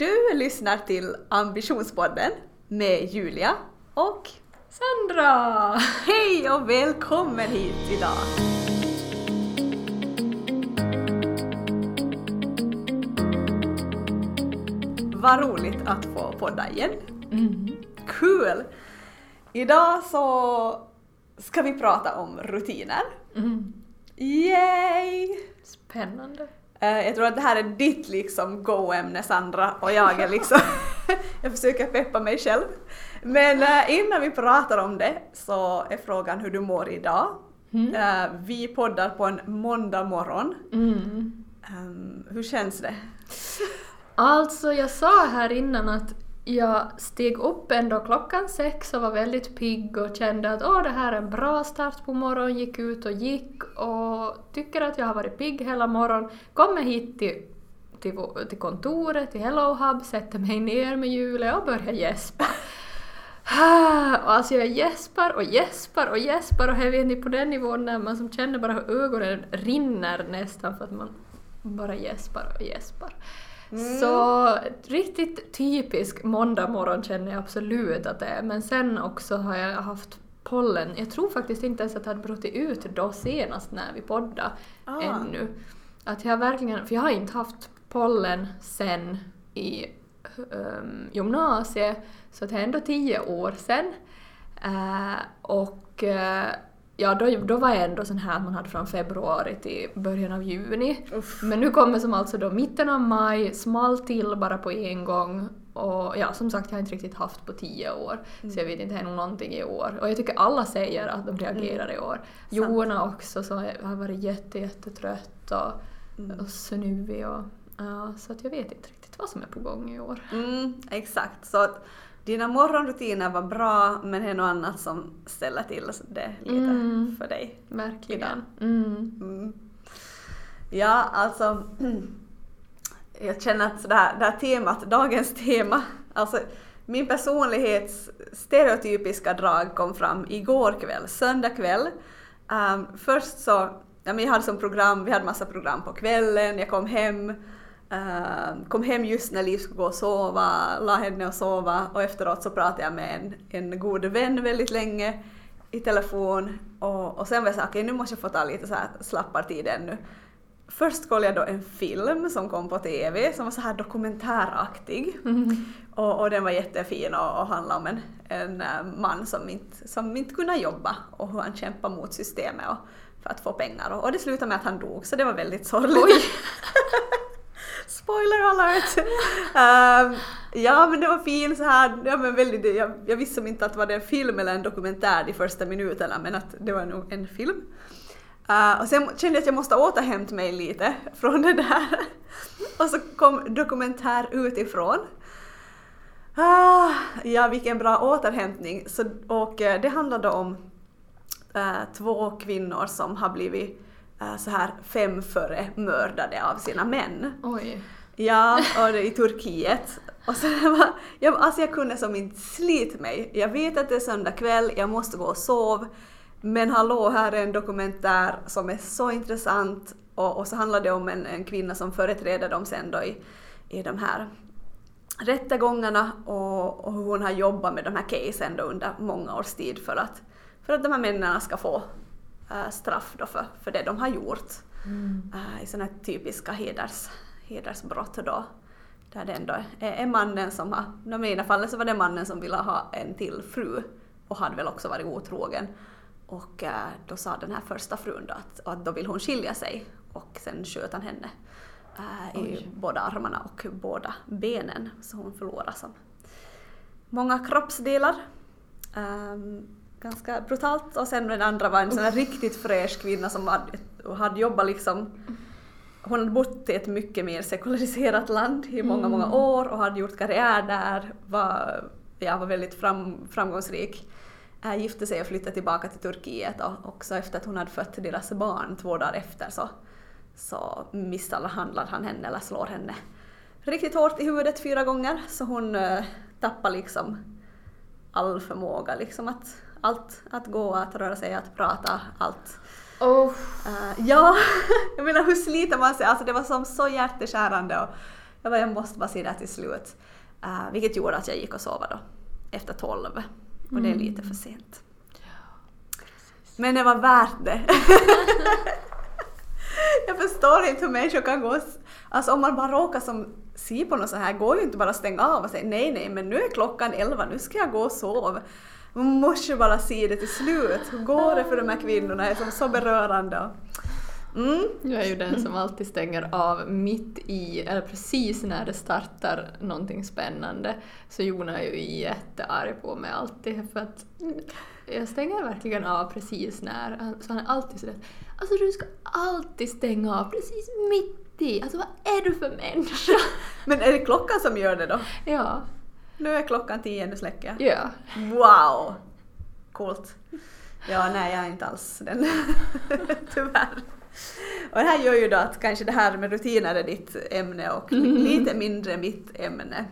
Du lyssnar till Ambitionspodden med Julia och Sandra! hej och välkommen hit idag! Vad roligt att få podda igen. Kul! Idag så ska vi prata om rutiner. Mm. Yay! Spännande. Eh, jag tror att det här är ditt liksom go-ämne Sandra och jag är liksom, jag försöker peppa mig själv. Men eh, innan vi pratar om det så är frågan hur du mår idag. Eh, vi poddar på en måndag morgon. Mm. Ehm, hur känns det? Alltså, jag sa här innan att jag steg upp ändå klockan sex och var väldigt pigg och kände att åh, det här är en bra start på morgonen, gick ut och gick och tycker att jag har varit pigg hela morgonen. Kommer hit till, till, till kontoret, till Hello Hub, sätter mig ner med Julia och börjar gäspa. Och alltså jag gäspar och gäspar och gäspar och här vet ni på den nivån när man som känner bara hur ögonen rinner nästan för att man bara gäspar och gäspar. Så riktigt typisk måndag morgon känner jag absolut att det är. Men sen också har jag haft pollen. Jag tror faktiskt inte ens att det hade brutit ut då senast när vi poddade Ah. ännu. Att jag verkligen, för jag har inte haft pollen sen i um, gymnasiet, så det är ändå tio år sen. Eh, och eh, ja, då, då var jag ändå sån här att man hade från februari till början av juni. Uff. Men nu kommer som alltså då mitten av maj, small till bara på en gång. Och ja, som sagt, jag har inte riktigt haft på tio år. Så jag vet inte, det är nog någonting i år. Och jag tycker alla säger att de reagerar i år. Jona också, så jag har varit jätte, jättetrött och, och snuvig och ja, så att jag vet inte riktigt vad som är på gång i år. Mm, exakt, så att dina morgonrutiner var bra men det är något annat som ställer till det lite Mm. för dig. Verkligen. Mm. Mm. Ja, alltså jag känner att det här, det här temat, dagens tema, alltså min personlighets stereotypiska drag kom fram igår kväll, söndag kväll. Ehm, först så, ja, men jag hade som program, vi hade massa program på kvällen, jag kom hem, ehm, kom hem just när Liv skulle gå och sova, la henne och sova och efteråt så pratade jag med en, en god vän väldigt länge i telefon och, och sen var jag såhär, okej nu måste jag få ta lite så här slappartid ännu. Först kollade jag då en film som kom på TV som var så här dokumentäraktig. Och, och den var jättefin och, och handlade om en, en eh, man som inte, som inte kunde jobba och hur han kämpade mot systemet och, för att få pengar. Och, och det slutade med att han dog så det var väldigt sorgligt. Spoiler alert! Ehm, ja men det var fin så här, ja, men väldigt, jag, jag visste som inte att det var en film eller en dokumentär de första minuterna men att det var nog en film. Uh, och sen kände jag att jag måste återhämta mig lite från det där. och så kom dokumentär utifrån. Ah, ja, vilken bra återhämtning. Så, och eh, det handlade om uh, två kvinnor som har blivit så här fem före mördade av sina män. Oj. Ja, och det i Turkiet. Och så var, jag, alltså jag kunde som inte slita mig. Jag vet att det är söndag kväll, jag måste gå och sova. Men hallå, här är en dokumentär som är så intressant. Och, och så handlar det om en, en kvinna som företräder dem sen då i, i de här rättegångarna och, och hur hon har jobbat med de här casen då under många års tid för att, för att de här männen ska få äh, straff då för, för det de har gjort äh, i sådana typiska heders, hedersbrott då. Där det ändå är, är mannen som har, i ena fallet så var det mannen som ville ha en till fru och hade väl också varit otrogen. Och äh, då sa den här första frun då att, att då vill hon skilja sig och sen sköt han henne i båda armarna och båda benen så hon förlorar som många kroppsdelar. Ehm, ganska brutalt. Och sen den andra var en sån här riktigt fräsch kvinna som hade, hade jobbat liksom hon hade bott i ett mycket mer sekulariserat land i många, många år och hade gjort karriär där, var, ja, var väldigt fram, framgångsrik. Äh, gifte sig och flyttade tillbaka till Turkiet och också efter att hon hade fött deras barn två dagar efter så, så misshandlar han henne eller slår henne riktigt hårt i huvudet fyra gånger. Så hon äh, tappar liksom all förmåga liksom att, allt, att gå, att röra sig, att prata, allt. Oh. Eh, ja, jag menar hur sliter man sig? Alltså det var som så hjärteskärande och Jag bara, jag måste bara se det här till slut. Uh, vilket gjorde att jag gick och sov då, efter tolv. Och det är lite för sent. Men det var värt det. jag förstår inte hur människor kan gå... Alltså om man bara råkar som på något så här går ju inte bara att stänga av och säga nej, nej, men nu är klockan elva, nu ska jag gå och sova. Man måste bara se det till slut. Hur går det för de här kvinnorna? Det är som så berörande. Mm. Jag är ju den som alltid stänger av mitt i, eller precis när det startar någonting spännande. Så Jona är ju jättearg på mig alltid för att jag stänger verkligen av precis när. Så han är alltid sådär Alltså du ska alltid stänga av precis mitt i. Alltså vad är du för människa? Men är det klockan som gör det då? ja, Nu är klockan tio, nu släcker jag. ja. Wow! Coolt. Ja, nej, jag är inte alls den. Tyvärr. Och det här gör ju då att kanske det här med rutiner är ditt ämne och li- lite mindre mitt ämne.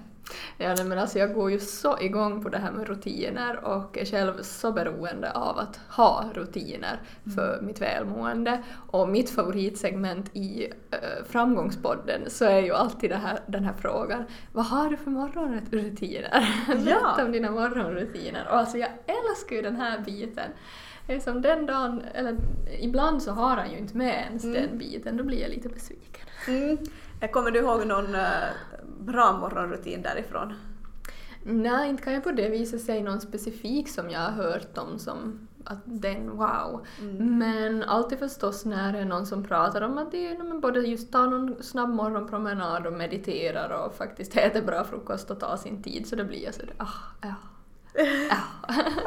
Ja, nej, men alltså jag går ju så igång på det här med rutiner och är själv så beroende av att ha rutiner för mitt välmående. Och mitt favoritsegment i äh, Framgångspodden så är ju alltid här, den här frågan Vad har du för morgonrutiner? Berätta om dina morgonrutiner. Och alltså jag älskar ju den här biten. Som den dagen, eller ibland så har han ju inte med ens den biten, då blir jag lite besviken. Mm. Kommer du ihåg någon eh, bra morgonrutin därifrån? Nej, inte kan jag på det viset säga någon specifik som jag har hört om som att den wow. Men alltid förstås när det är någon som pratar om att det är men både just ta någon snabb morgonpromenad och mediterar och faktiskt äter bra frukost och ta sin tid så det blir jag sådär ah, ja. ja.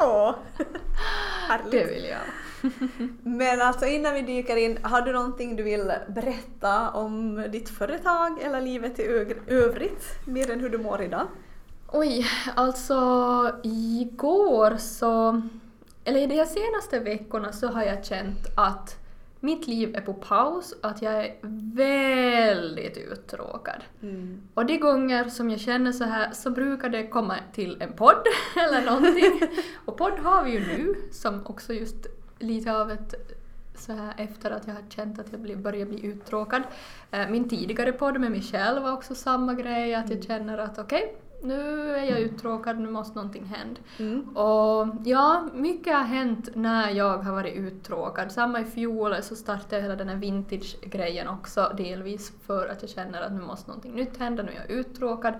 Åh, Det vill jag. Men alltså innan vi dyker in, har du någonting du vill berätta om ditt företag eller livet i övrigt? Mer än hur du mår idag? Oj, alltså igår så, eller i de senaste veckorna så har jag känt att mitt liv är på paus att jag är väldigt uttråkad. Och de gånger som jag känner så här så brukar det komma till en podd eller någonting. och podd har vi ju nu som också just lite av ett så här efter att jag har känt att jag börjar bli uttråkad. Eh, Min tidigare podd med själv var också samma grej, att jag känner att okej, nu är jag uttråkad, nu måste någonting hända. Mm. Och ja, mycket har hänt när jag har varit uttråkad. Samma i fjol så startade jag hela den här vintage-grejen också, delvis för att jag känner att nu måste någonting nytt hända, nu är jag uttråkad.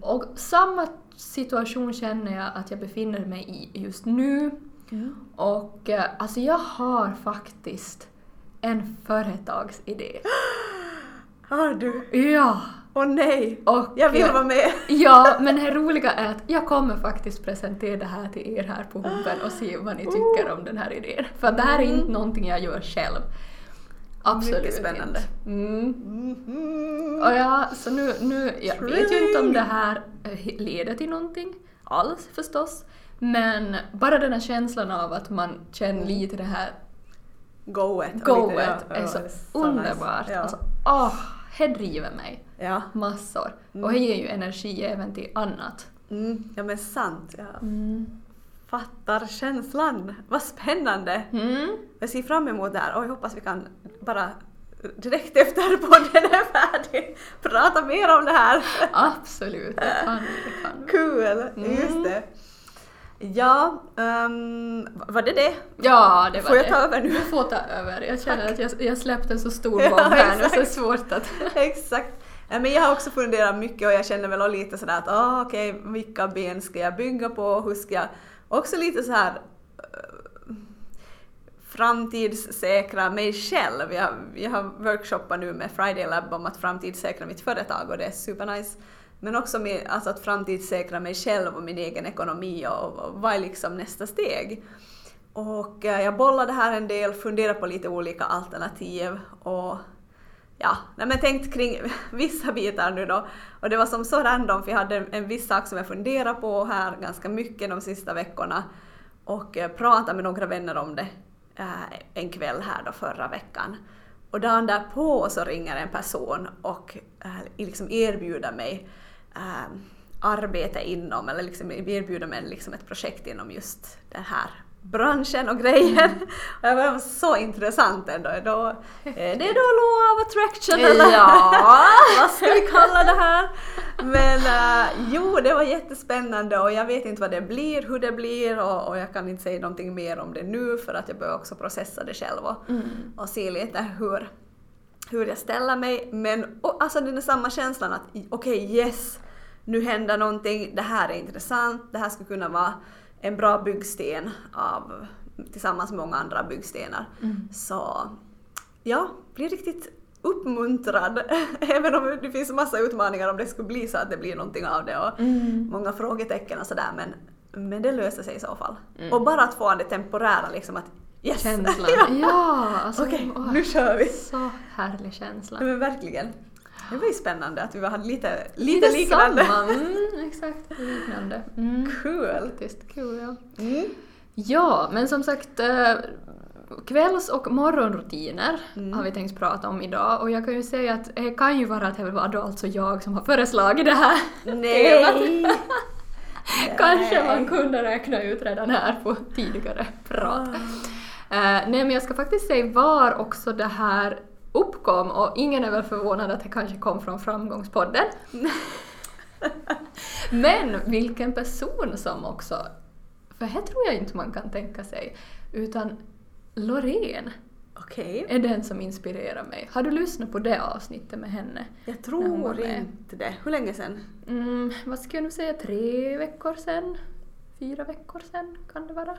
Och samma situation känner jag att jag befinner mig i just nu. Och eh, alltså jag har faktiskt en företagsidé. Har du? Ja! Åh nej! Och, Jag vill eh, vara med! Ja, men det roliga är att jag kommer faktiskt presentera det här till er här på Humpen och se vad ni tycker om den här idén. För det här är inte någonting jag gör själv. Absolut Mycket spännande. inte. Mm. Mhm. Och ja, så nu, nu, jag vet ju inte om det här eh, leder till någonting alls förstås. Men bara den här känslan av att man känner lite det här Goet. goet lite- ja, är ja, så det nice. underbart. Ja. Alltså, åh, det driver mig ja. massor. Och det ger ju energi även till annat. Mm. ja, men sant. Jag Mm. fattar känslan. Vad spännande! Mm. Jag ser fram emot det här och jag hoppas vi kan bara direkt efter podden är färdig prata mer om det här. Absolut, det kan vi. Kul! Mm. Just det. Ja, ehm, var det det? Ja, det var Får jag det. ta över nu? Du får ta över. Jag känner att jag, jag släppte en så stor Ja, bomb här nu så det är exakt. svårt att... Exakt. Ja, Men jag har också funderat mycket och jag känner väl lite sådär att ah, okej, vilka ben ska jag bygga på? Hur ska jag... Också lite så här eh, framtidssäkra mig själv. Jag, jag har workshoppat nu med Friday Lab om att framtidssäkra mitt företag och det är supernice. Men också med, alltså att framtidssäkra mig själv och min egen ekonomi och, och vad är liksom nästa steg? Och eh, jag bollade här en del, funderade på lite olika alternativ och ja, nej men tänkt kring vissa bitar nu då. Och det var som så random för jag hade en, en viss sak som jag funderade på här ganska mycket de sista veckorna och eh, pratade med några vänner om det eh, en kväll här då förra veckan. Och dagen därpå så ringer en person och eh, liksom erbjuder mig eh, arbete inom, eller liksom erbjuder mig liksom ett projekt inom just den här branschen och grejer. Och jag det var så intressant ändå. Då, eh, det är då law of attraction eller Ja. vad ska vi kalla det här? Men eh, jo, det var jättespännande och jag vet inte vad det blir, hur det blir och, och jag kan inte säga någonting mer om det nu för att jag behöver också processa det själv och, Mm. och se lite hur, hur jag ställer mig. Men och, alltså den är samma känslan att okej, yes, nu händer någonting, det här är intressant, det här skulle kunna vara en bra byggsten av, tillsammans med många andra byggstenar. Mm. Så ja, blir riktigt uppmuntrad. Även om det finns massa utmaningar om det skulle bli så att det blir någonting av det och Mm. många frågetecken och sådär men, men det löser sig i så fall. Mm. Och bara att få det temporära liksom att yes! Känslan. ja. ja, alltså, Okej, åh, nu kör vi! Så härlig känsla. Men verkligen. Det var ju spännande att vi hade lite, lite liknande. Samma. Mm, exakt, liknande. Mm. Kul! Faktiskt kul, ja. Mm. Ja, men som sagt eh, kvälls och morgonrutiner Mm. har vi tänkt prata om idag och jag kan ju säga att det kan ju vara att det var då alltså jag som har föreslagit det här. Nej! Kanske man kunde räkna ut redan här på tidigare prat. Eh, nej men jag ska faktiskt säga var också det här uppkom och ingen är väl förvånad att det kanske kom från Framgångspodden. men vilken person som också, för här tror jag inte man kan tänka sig, utan Loreen Okej. är den som inspirerar mig. Har du lyssnat på det avsnittet med henne? Jag tror inte det. Hur länge sedan? Mm, vad ska jag nu säga, tre veckor sedan? Fyra veckor sedan kan det vara.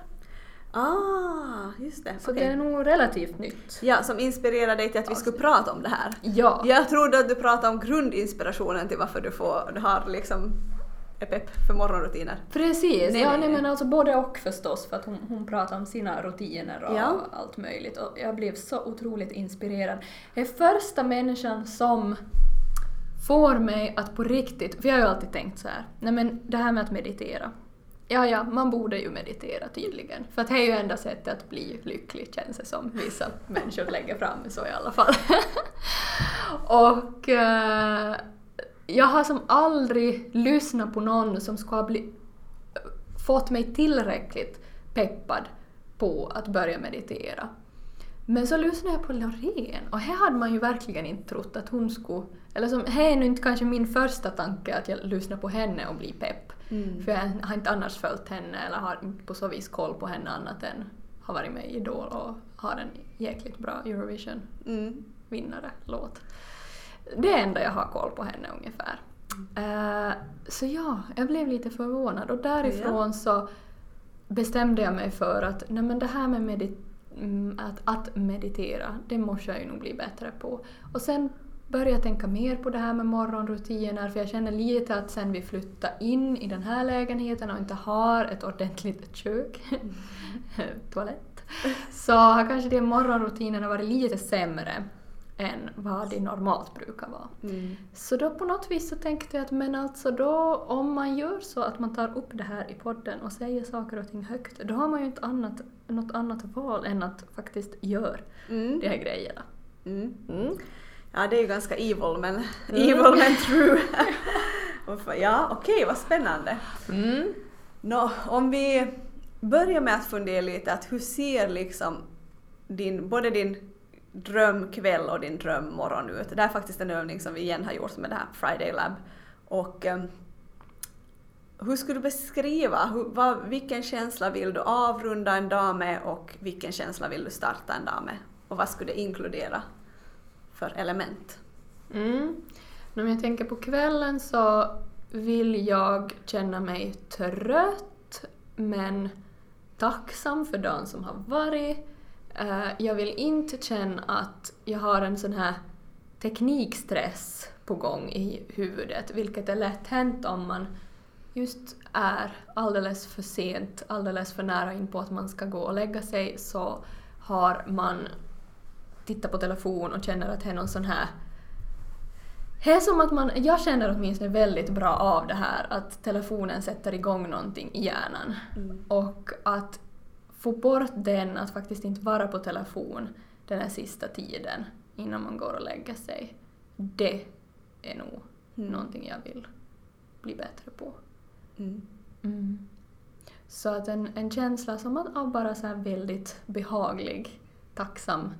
Ah, just det. Så Okej. det är nog relativt nytt. Ja, som inspirerade dig till att vi skulle prata om det här. Ja. Jag trodde att du pratade om grundinspirationen till varför du, får, du har liksom pepp för morgonrutiner. Precis, Nej, ja nej, nej. men alltså både och förstås för att hon, hon pratar om sina rutiner och Ja. allt möjligt och jag blev så otroligt inspirerad. Jag är första människan som får mig att på riktigt, för jag har ju alltid tänkt så här, nej men det här med att meditera. Ja, ja, man borde ju meditera tydligen. För att det är ju enda sättet att bli lycklig känns det som vissa människor lägger fram så i alla fall. och eh, jag har som aldrig lyssnat på någon som ska bli, fått mig tillräckligt peppad på att börja meditera. Men så lyssnade jag på Loreen och här hade man ju verkligen inte trott att hon skulle... Eller som, här är nu inte kanske min första tanke att jag lyssnar på henne och blir pepp. Mm. För jag har inte annars följt henne eller har inte på så vis koll på henne annat än har varit med i Idol och har en jäkligt bra Eurovision-vinnare Mm. låt. Det är enda jag har koll på henne ungefär. Eh, så ja, jag blev lite förvånad och därifrån så bestämde jag mig för att nej men det här med medit- mm, att, att meditera, det måste jag ju nog bli bättre på. Och sen började jag tänka mer på det här med morgonrutiner för jag känner lite att sen vi flyttade in i den här lägenheten och inte har ett ordentligt kök, toalett, så har kanske de morgonrutinerna varit lite sämre än vad de normalt brukar vara. Mm. Så då på något vis så tänkte jag att men alltså då om man gör så att man tar upp det här i podden och säger saker och ting högt, då har man ju inte annat, något annat val än att faktiskt göra Mm. de här grejerna. Mm. Mm. Ja, det är ju ganska evil men, evil men true. Ja, okej, vad spännande. Mm. Nå, om vi börjar med att fundera lite att hur ser liksom din, både din drömkväll och din drömmorgon ut? Det här är faktiskt en övning som vi igen har gjort med det här Friday Lab. Och ehm, hur skulle du beskriva, hur, vad, vilken känsla vill du avrunda en dag med och vilken känsla vill du starta en dag med? Och vad skulle det inkludera för element? Mm. Om jag tänker på kvällen så vill jag känna mig trött men tacksam för dagen som har varit. Eh, jag vill inte känna att jag har en sån här teknikstress på gång i huvudet, vilket är lätt hänt om man just är alldeles för sent, alldeles för nära in på att man ska gå och lägga sig så har man tittat på telefon och känner att det är någon sån här det är som att man, jag känner åtminstone väldigt bra av det här att telefonen sätter igång någonting i hjärnan. Mm. Och att få bort den, att faktiskt inte vara på telefon den här sista tiden innan man går och lägger sig. Det är nog Mm. någonting jag vill bli bättre på. Mm. Mm. Så att en, en känsla som att av bara så här väldigt behaglig, tacksam,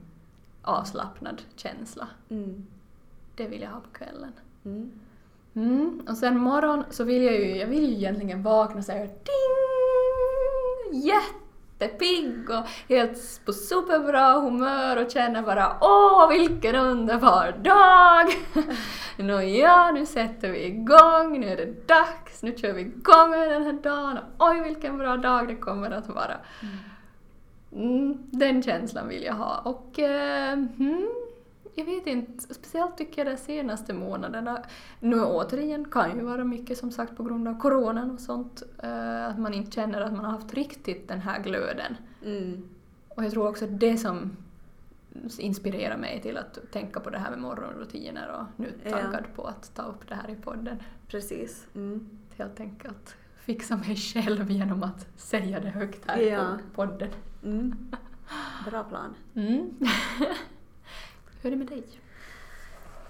avslappnad känsla. Mm. Det vill jag ha på kvällen. Mm. Mm. Och sen morgon så vill jag ju, jag vill ju egentligen vakna så här ding! Jättepigg och helt på superbra humör och känner bara åh vilken underbar dag! Nåja, nu sätter vi igång, nu är det dags, nu kör vi igång med den här dagen och oj vilken bra dag det kommer att vara. Mm, den känslan vill jag ha och eh, mm, jag vet inte, speciellt tycker jag de senaste månaderna, nu återigen kan ju vara mycket som sagt på grund av coronan och sånt, eh, att man inte känner att man har haft riktigt den här glöden. Mm. Och jag tror också det som inspirerar mig till att tänka på det här med morgonrutiner och nu Ja. taggad på att ta upp det här i podden. Precis. Mm. Helt enkelt fixa mig själv genom att säga det högt här Ja. på podden. Mm. Bra plan. Mm. Hur är det med dig?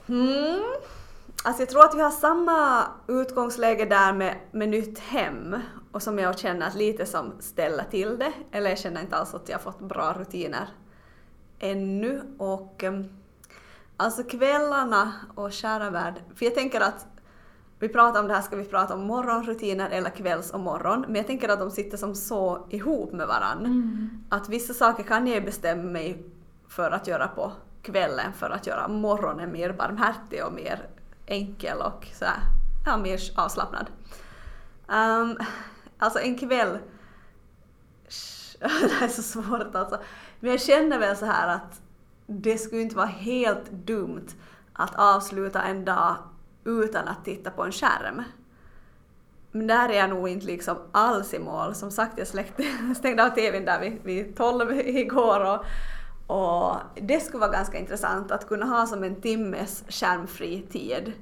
Mm. Alltså jag tror att vi har samma utgångsläge där med, med nytt hem och som jag känner att lite som ställer till det. Eller jag känner inte alls att jag fått bra rutiner ännu. Och em, alltså kvällarna och kära värld, för jag tänker att vi pratar om det här, ska vi prata om morgonrutiner eller kvälls och morgon? Men jag tänker att de sitter som så ihop med varann. Mm. Att vissa saker kan jag bestämma mig för att göra på kvällen för att göra morgonen mer barmhärtig och mer enkel och så här, ja, mer avslappnad. Um, alltså en kväll... det här är så svårt alltså. Men jag känner väl så här att det skulle inte vara helt dumt att avsluta en dag utan att titta på en skärm. Men där är jag nog inte liksom alls i mål. Som sagt, jag släckte, stängde av TVn där vid, vid 12 igår och, och det skulle vara ganska intressant att kunna ha som en timmes skärmfri tid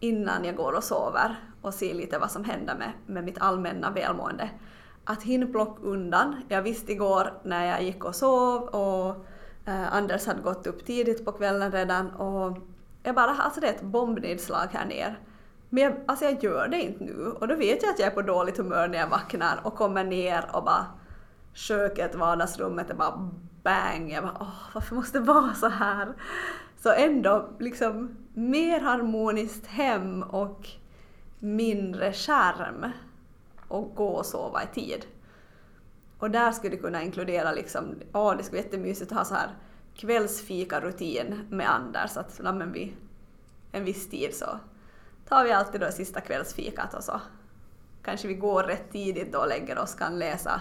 innan jag går och sover och se lite vad som händer med, med mitt allmänna välmående. Att hinna plocka undan. Jag visste igår när jag gick och sov och eh, Anders hade gått upp tidigt på kvällen redan och jag bara, alltså det är ett bombnedslag här ner. Men jag, alltså jag gör det inte nu och då vet jag att jag är på dåligt humör när jag vaknar och kommer ner och bara köket, vardagsrummet är bara bang. Jag bara åh, varför måste det vara så här? Så ändå liksom mer harmoniskt hem och mindre skärm och gå och sova i tid. Och där skulle det kunna inkludera liksom, åh det skulle vara jättemysigt att ha så här kvällsfikarutin med Anders. Att na, men vid en viss tid så tar vi alltid då sista kvällsfikat och så kanske vi går rätt tidigt då och lägger oss, kan läsa,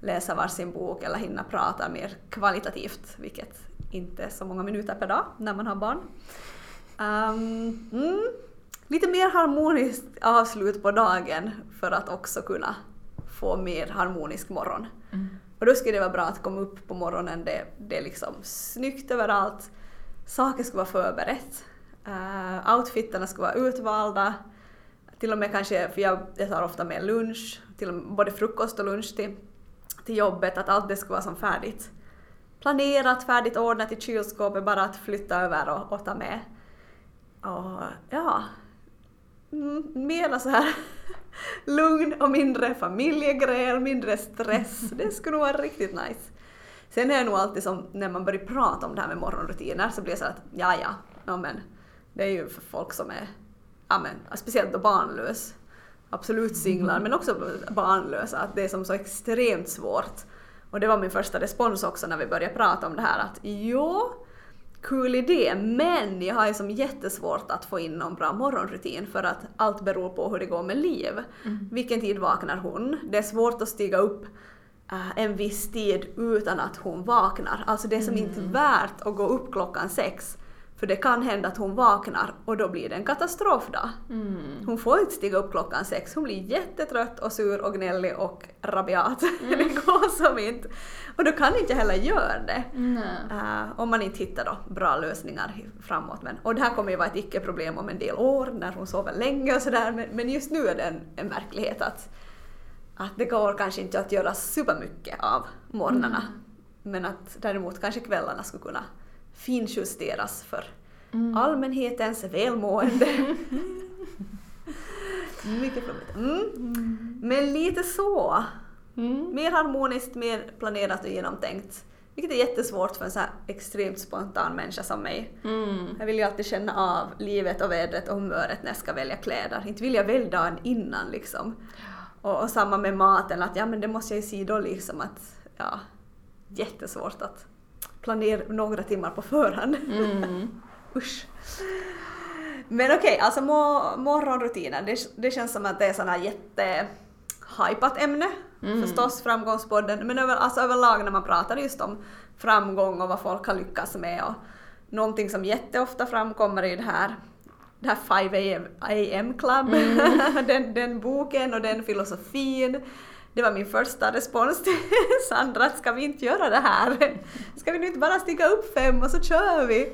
läsa varsin bok eller hinna prata mer kvalitativt, vilket inte är så många minuter per dag när man har barn. Um, mm, lite mer harmoniskt avslut på dagen för att också kunna få mer harmonisk morgon. Mm. Och då skulle det vara bra att komma upp på morgonen, det, det är liksom snyggt överallt, saker ska vara förberett, eh, uh, outfitterna ska vara utvalda, till och med kanske, för jag, jag tar ofta med lunch, till och med, både frukost och lunch till, till jobbet, att allt det ska vara som färdigt. Planerat, färdigt ordnat i kylskåpet, bara att flytta över och, och ta med. Och ja, mera så här lugn och mindre familjegräl, mindre stress. Det skulle nog vara riktigt nice. Sen är det nog alltid som när man börjar prata om det här med morgonrutiner så blir det så att ja, ja, ja men det är ju för folk som är, ja men speciellt då barnlös. Absolut singlar men också barnlösa, att det är som så extremt svårt. Och det var min första respons också när vi började prata om det här att jo, kul idé, men jag har ju som jättesvårt att få in någon bra morgonrutin för att allt beror på hur det går med Liv. Mm. Vilken tid vaknar hon? Det är svårt att stiga upp äh, en viss tid utan att hon vaknar. Alltså det är som inte värt att gå upp klockan sex för det kan hända att hon vaknar och då blir det en katastrofdag. Mm. Hon får inte stiga upp klockan sex, hon blir jättetrött och sur och gnällig och rabiat. det går som inte. Och då kan inte heller göra det. Uh, om man inte hittar då bra lösningar framåt. Men, och det här kommer ju vara ett icke-problem om en del år när hon sover länge och sådär. Men, men just nu är det en, en verklighet att, att det går kanske inte att göra supermycket av morgnarna. Men att däremot kanske kvällarna skulle kunna finjusteras för Mm. allmänhetens välmående. Mycket flummigt. Mm. Men lite så. Mm. Mer harmoniskt, mer planerat och genomtänkt. Vilket är jättesvårt för en så här extremt spontan människa som mig. Mm. Jag vill ju alltid känna av livet och vädret och humöret när jag ska välja kläder. Inte vill jag välja dagen innan liksom. Och, och samma med maten, att ja men det måste jag ju se då liksom att ja, jättesvårt att planera några timmar på förhand. Mm. Usch. Men okej, alltså mo- morgonrutiner, det, det känns som att det är sådana jätte hypat ämne. Mm. Förstås framgångspodden, men över, alltså överlag när man pratar just om framgång och vad folk har lyckats med och någonting som jätteofta framkommer i det här det här 5 AM Club, den, den boken och den filosofin. Det var min första respons till Sandra, att ska vi inte göra det här? Ska vi nu inte bara stiga upp fem och så kör vi?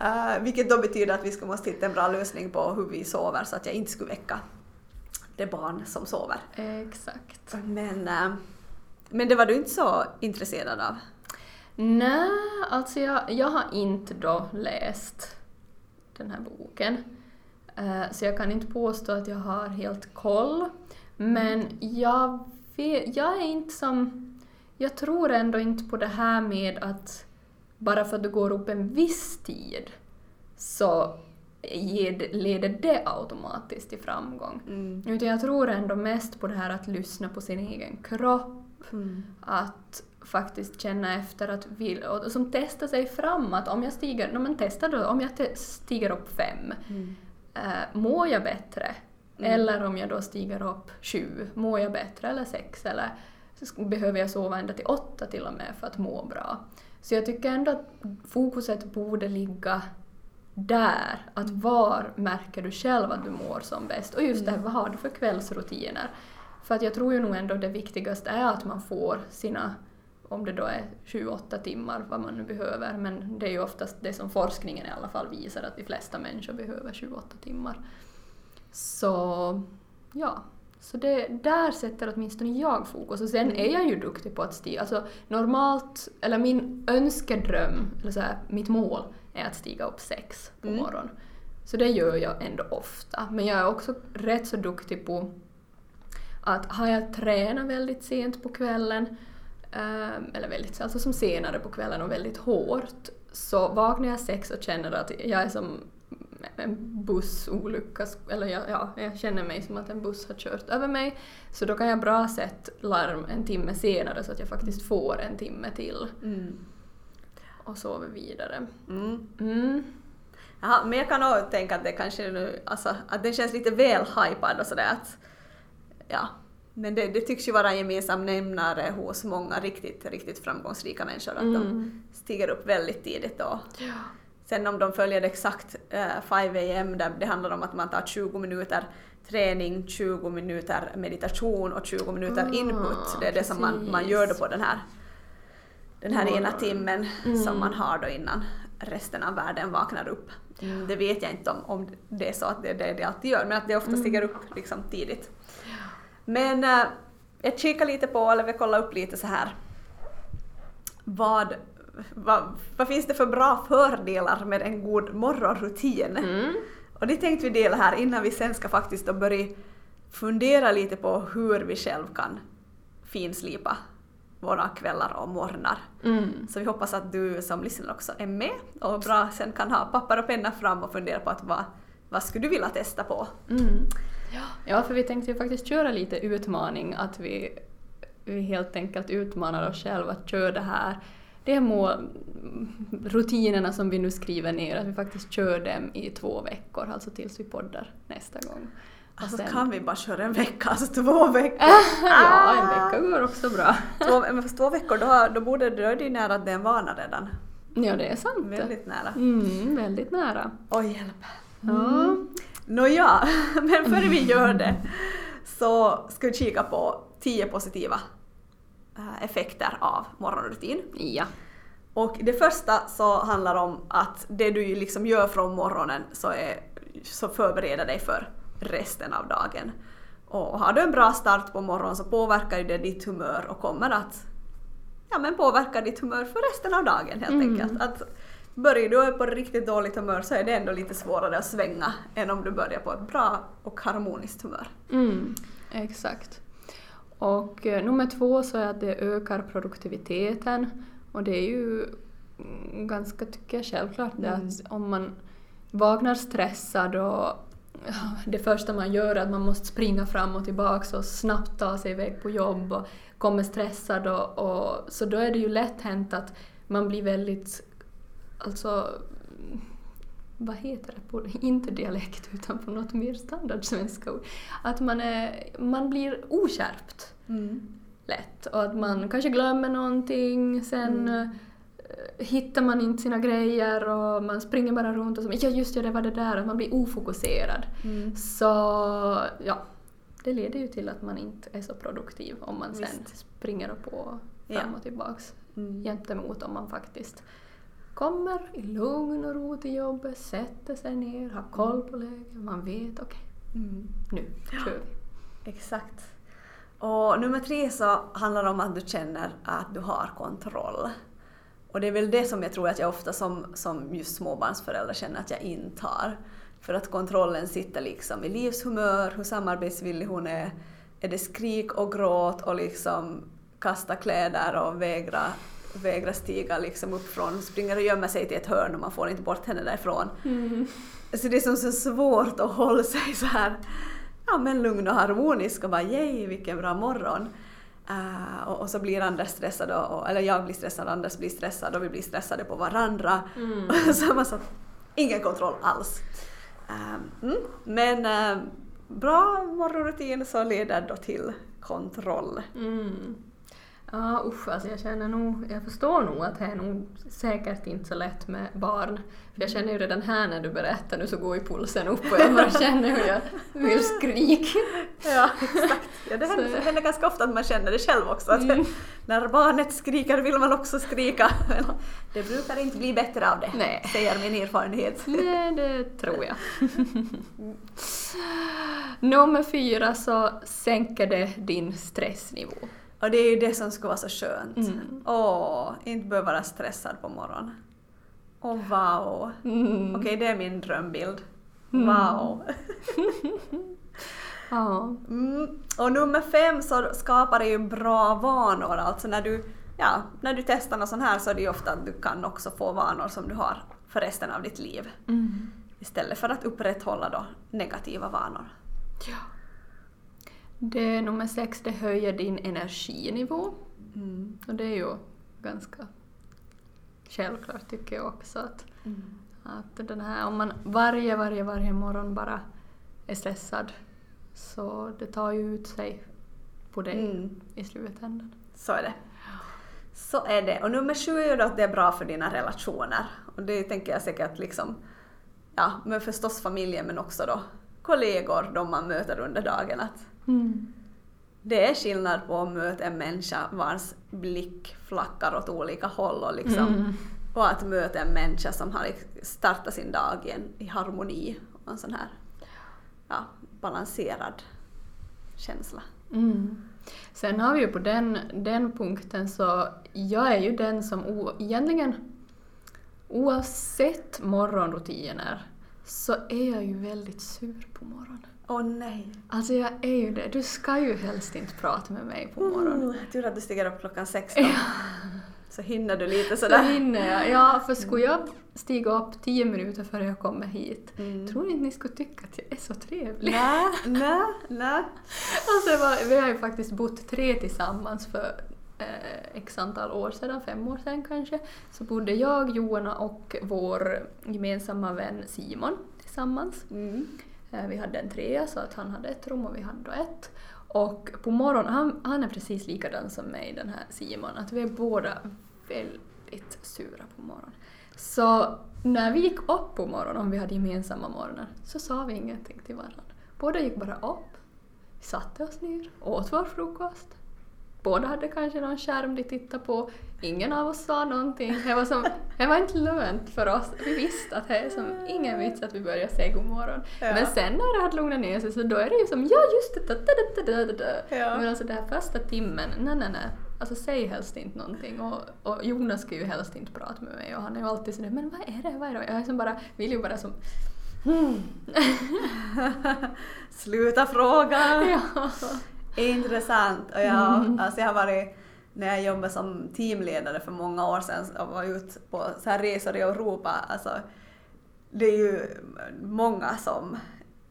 Uh, vilket då betyder att vi ska måste hitta en bra lösning på hur vi sover så att jag inte skulle väcka det barn som sover. Exakt. Men, eh, men det var du inte så intresserad av? Nej, alltså jag, jag har inte då läst den här boken. Eh, så jag kan inte påstå att jag har helt koll. Men jag, jag är inte som... Jag tror ändå inte på det här med att bara för att du går upp en viss tid så leder det automatiskt till framgång. Mm. Utan jag tror ändå mest på det här att lyssna på sin egen kropp, Mm. att faktiskt känna efter att vill, och som testar sig fram att om jag stiger, no, men testa då, om jag stiger upp fem, Mm. eh, mår jag bättre? Mm. Eller om jag då stiger upp sju, mår jag bättre eller sex? Eller behöver jag sova ända till åtta till och med för att må bra? Så jag tycker ändå att fokuset borde ligga där, att var märker du själv att du mår som bäst? Och just det här, vad har du för kvällsrutiner? För att jag tror ju nog ändå det viktigaste är att man får sina, om det då är 7-8 timmar, vad man nu behöver, men det är ju oftast det som forskningen i alla fall visar, att de flesta människor behöver 7-8 timmar. Så, ja. Så det, där sätter åtminstone jag fokus. Och sen är jag ju duktig på att stiga. Alltså normalt, eller min önskedröm, eller så här, mitt mål, är att stiga upp sex på Mm. morgonen. Så det gör jag ändå ofta. Men jag är också rätt så duktig på att har jag tränat väldigt sent på kvällen, ehm, eller väldigt, alltså som senare på kvällen och väldigt hårt, så vaknar jag sex och känner att jag är som en bussolycka, eller jag, ja, jag känner mig som att en buss har kört över mig. Så då kan jag bra sätta larm en timme senare så att jag faktiskt får en timme till Mm. och sover vidare. Mm. Mm. Jaha, men jag kan nog tänka att det kanske nu, alltså att den känns lite väl hypad och sådär att, ja. Men det, det tycks ju vara en gemensam nämnare hos många riktigt, riktigt framgångsrika människor att de Mm. stiger upp väldigt tidigt då. Ja. Sen om de följer det exakt eh, 5 am där det handlar om att man tar 20 minuter träning, 20 minuter meditation och 20 minuter Ah, input. Det är det som man, man gör då på den här, den här ena Morgon. timmen Mm. som man har då innan resten av världen vaknar upp. Mm, det vet jag inte om, om det är så att det är det de alltid gör, men att det ofta Mm. stiger upp liksom tidigt. Men eh, jag kikar lite på, eller vi kollar upp lite så här vad, vad, vad finns det för bra fördelar med en god morgonrutin? Mm. Och det tänkte vi dela här innan vi sen ska faktiskt då börja fundera lite på hur vi själv kan finslipa våra kvällar och morgnar. Mm. Så vi hoppas att du som lyssnar också är med och bra sen kan ha papper och penna fram och fundera på att vad, vad skulle du vilja testa på? Mm. Ja, för vi tänkte ju faktiskt köra lite utmaning, att vi, vi helt enkelt utmanar oss själva att köra det här, de här mål, rutinerna som vi nu skriver ner, att vi faktiskt kör dem i två veckor, alltså tills vi poddar nästa gång. Alltså sen- kan vi bara köra en vecka, alltså två veckor? ja, en vecka går också bra. Två, men fast två veckor, då, då borde då är det ju nära att det är en vana redan. Ja, det är sant. Väldigt nära. Mm, väldigt nära. Oj, hjälp. Ja. Nåja, men före vi gör det så ska vi kika på 10 positiva effekter av morgonrutin. Ja. Och det första så handlar om att det du liksom gör från morgonen så, är, så förbereder dig för resten av dagen. Och har du en bra start på morgonen så påverkar ju det ditt humör och kommer att ja, men påverka ditt humör för resten av dagen helt Mm. enkelt. Att börjar du på riktigt dåligt humör så är det ändå lite svårare att svänga än om du börjar på ett bra och harmoniskt humör. Mm, exakt. Och eh, nummer två så är att det ökar produktiviteten och det är ju mm, ganska, tycker jag, självklart det Mm. att om man vaknar stressad och det första man gör är att man måste springa fram och tillbaka och snabbt ta sig iväg på jobb och kommer stressad och, och så då är det ju lätt hänt att man blir väldigt, alltså vad heter det på, inte dialekt utan på något mer standardsvenska ord, att man, är, man blir oskärpt Mm. lätt och att man kanske glömmer någonting, sen Mm. eh, hittar man inte sina grejer och man springer bara runt och så, ja just det, det var det där, att man blir ofokuserad. Mm. Så ja, det leder ju till att man inte är så produktiv om man sen Visst. springer på Ja. fram och tillbaks Mm. gentemot om man faktiskt kommer i lugn och ro till jobbet, sätter sig ner, har koll på läget, man vet okej, Mm. nu kör vi. Exakt. Och nummer tre så handlar det om att du känner att du har kontroll. Och det är väl det som jag tror att jag ofta som, som just småbarnsförälder känner att jag inte har. För att kontrollen sitter liksom i livshumör, hur samarbetsvillig hon är. Är det skrik och gråt och liksom kasta kläder och vägra, vägra stiga liksom upp från, springer och gömmer sig till ett hörn och man får inte bort henne därifrån. Så det är som så svårt att hålla sig så här ja, men lugn och harmonisk och bara yay vilken bra morgon. Eh, och, och så blir Anders stressad, och, och, eller jag blir stressad, Anders blir stressad och vi blir stressade på varandra. Och så man så ingen kontroll alls. Eh, mm, men eh, bra morgonrutin så leder då till kontroll. Mm. Ja usch, alltså jag känner nog, jag förstår nog att det är nog säkert inte så lätt med barn. För jag känner ju redan här när du berättar nu så går ju pulsen upp och jag bara känner hur jag vill skrika. Ja, exakt. Ja, det händer, det händer ganska ofta att man känner det själv också. Att Mm. När barnet skriker vill man också skrika. Men Det brukar inte bli bättre av det, Nej. säger min erfarenhet. Nej, det tror jag. Nummer fyra så sänker det din stressnivå. Och det är ju det som ska vara så skönt. Mm. Åh, inte behöva vara stressad på morgonen. Åh, wow. Mm. Okej, det är min drömbild. Mm. Wow. Ja. Mm. Och nummer fem så skapar det ju bra vanor. Alltså när du, ja, när du testar något sånt här så är det ju ofta att du kan också få vanor som du har för resten av ditt liv. Mm. Istället för att upprätthålla då negativa vanor. ja. Det nummer sex, det höjer din energinivå. Mm. Och det är ju ganska självklart tycker jag också att, Mm. att den här, om man varje, varje, varje morgon bara är stressad så det tar ju ut sig på dig Mm. i slutändan. Så är det. Så är det. Och nummer sju är ju då att det är bra för dina relationer. Och det tänker jag säkert liksom, ja, men förstås familjen men också då kollegor, de man möter under dagen. Att Mm. det är skillnad på att möta en människa vars blick flackar åt olika håll och liksom Mm. och att möta en människa som har liksom startat sin dag i, en, i harmoni och en sån här ja, balanserad känsla. Mm. Sen har vi ju på den, den punkten så jag är ju den som o, egentligen oavsett morgonrutiner så är jag ju väldigt sur på morgonen. Åh nej! Alltså jag är ju det. Du ska ju helst inte prata med mig på morgonen. Mm, tur att du stiger upp klockan 16. Ja. Så hinner du lite Så sådär. hinner jag. Ja, för skulle jag stiga upp tio minuter före jag kommer hit, Mm. tror inte ni skulle tycka att jag är så trevlig? Nej, nej, nej. Alltså, vi har ju faktiskt bott tre tillsammans för eh, x antal år sedan, fem år sedan kanske. Så bodde jag, Johanna och vår gemensamma vän Simon tillsammans. Mm. Eh, vi hade en trea så att han hade ett rum och vi hade då ett. Och på morgonen, han, han är precis likadan som mig den här Simon, att vi är båda väldigt sura på morgonen. Så när vi gick upp på morgonen, om vi hade gemensamma morgnar, så sa vi ingenting till varandra. Båda gick bara upp, vi satte oss ner, åt vår frukost. Båda hade kanske någon skärm de tittade på. Ingen av oss sa någonting. Det var, som, det var inte lönt för oss. Vi visste att det är som ingen vits att vi börjar säga god morgon. Ja. Men sen när det hade lugnat ner sig så då är det ju som ja just det, da, da, da, da. Ja. Men alltså den här första timmen, nej nej nej. Alltså säg helst inte någonting. Och, och Jonas ska ju helst inte prata med mig och han är ju alltid sådär men vad är det, vad är det? Jag är som bara, vill ju bara som hmm. Sluta fråga! ja. Intressant. Och jag, alltså jag har varit, när jag jobbade som teamledare för många år sedan och var ute på så här resor i Europa, alltså det är ju många som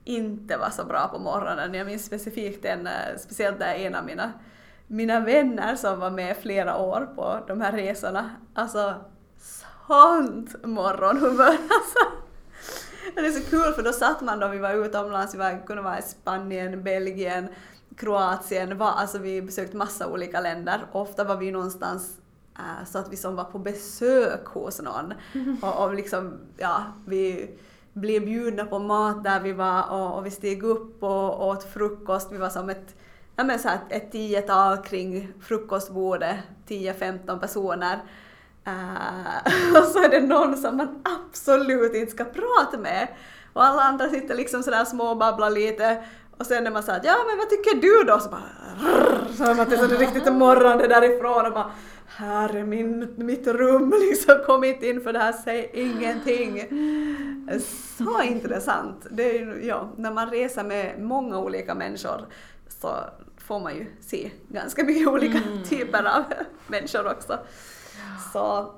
inte var så bra på morgonen. Jag minns specifikt en, eh, speciellt där en av mina, mina vänner som var med flera år på de här resorna. Alltså sånt morgonhumör alltså. Det är så kul för då satt man då vi var utomlands, vi var, kunde vara i Spanien, Belgien, Kroatien, var, alltså vi besökte massa olika länder. Ofta var vi någonstans äh, så att vi som var på besök hos någon. Och, och liksom, ja, vi blev bjudna på mat där vi var och, och vi steg upp och åt frukost. Vi var som ett, ja men så här, ett tiotal kring frukostbordet, 10-15 personer. Uh, och så är det någon som man absolut inte ska prata med. Och alla andra sitter liksom sådär små och babblar lite. Och sen när man säger ja men vad tycker du då? Så bara rrr, så man till så det riktigt morrande därifrån och bara här är min, mitt rum liksom, kom inte in för det här, säg ingenting. Så intressant. Det är, ja, när man reser med många olika människor så får man ju se ganska mycket olika mm. typer av människor också. Så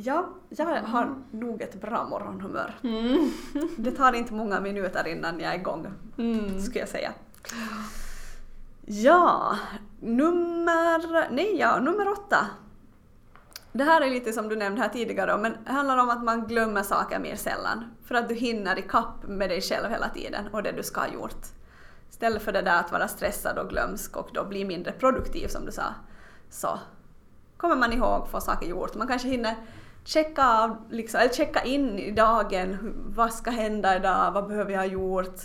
ja, jag har nog ett bra morgonhumör. Mm. Det tar inte många minuter innan jag är igång, mm. skulle jag säga. Ja, nummer, nej, ja, nummer åtta. Det här är lite som du nämnde här tidigare, men det handlar om att man glömmer saker mer sällan. För att du hinner i kapp med dig själv hela tiden och det du ska ha gjort. Istället för det där att vara stressad och glömsk och då bli mindre produktiv som du sa, så kommer man ihåg, få saker gjort. Man kanske hinner checka, av, liksom, eller checka in i dagen, vad ska hända idag, vad behöver jag ha gjort?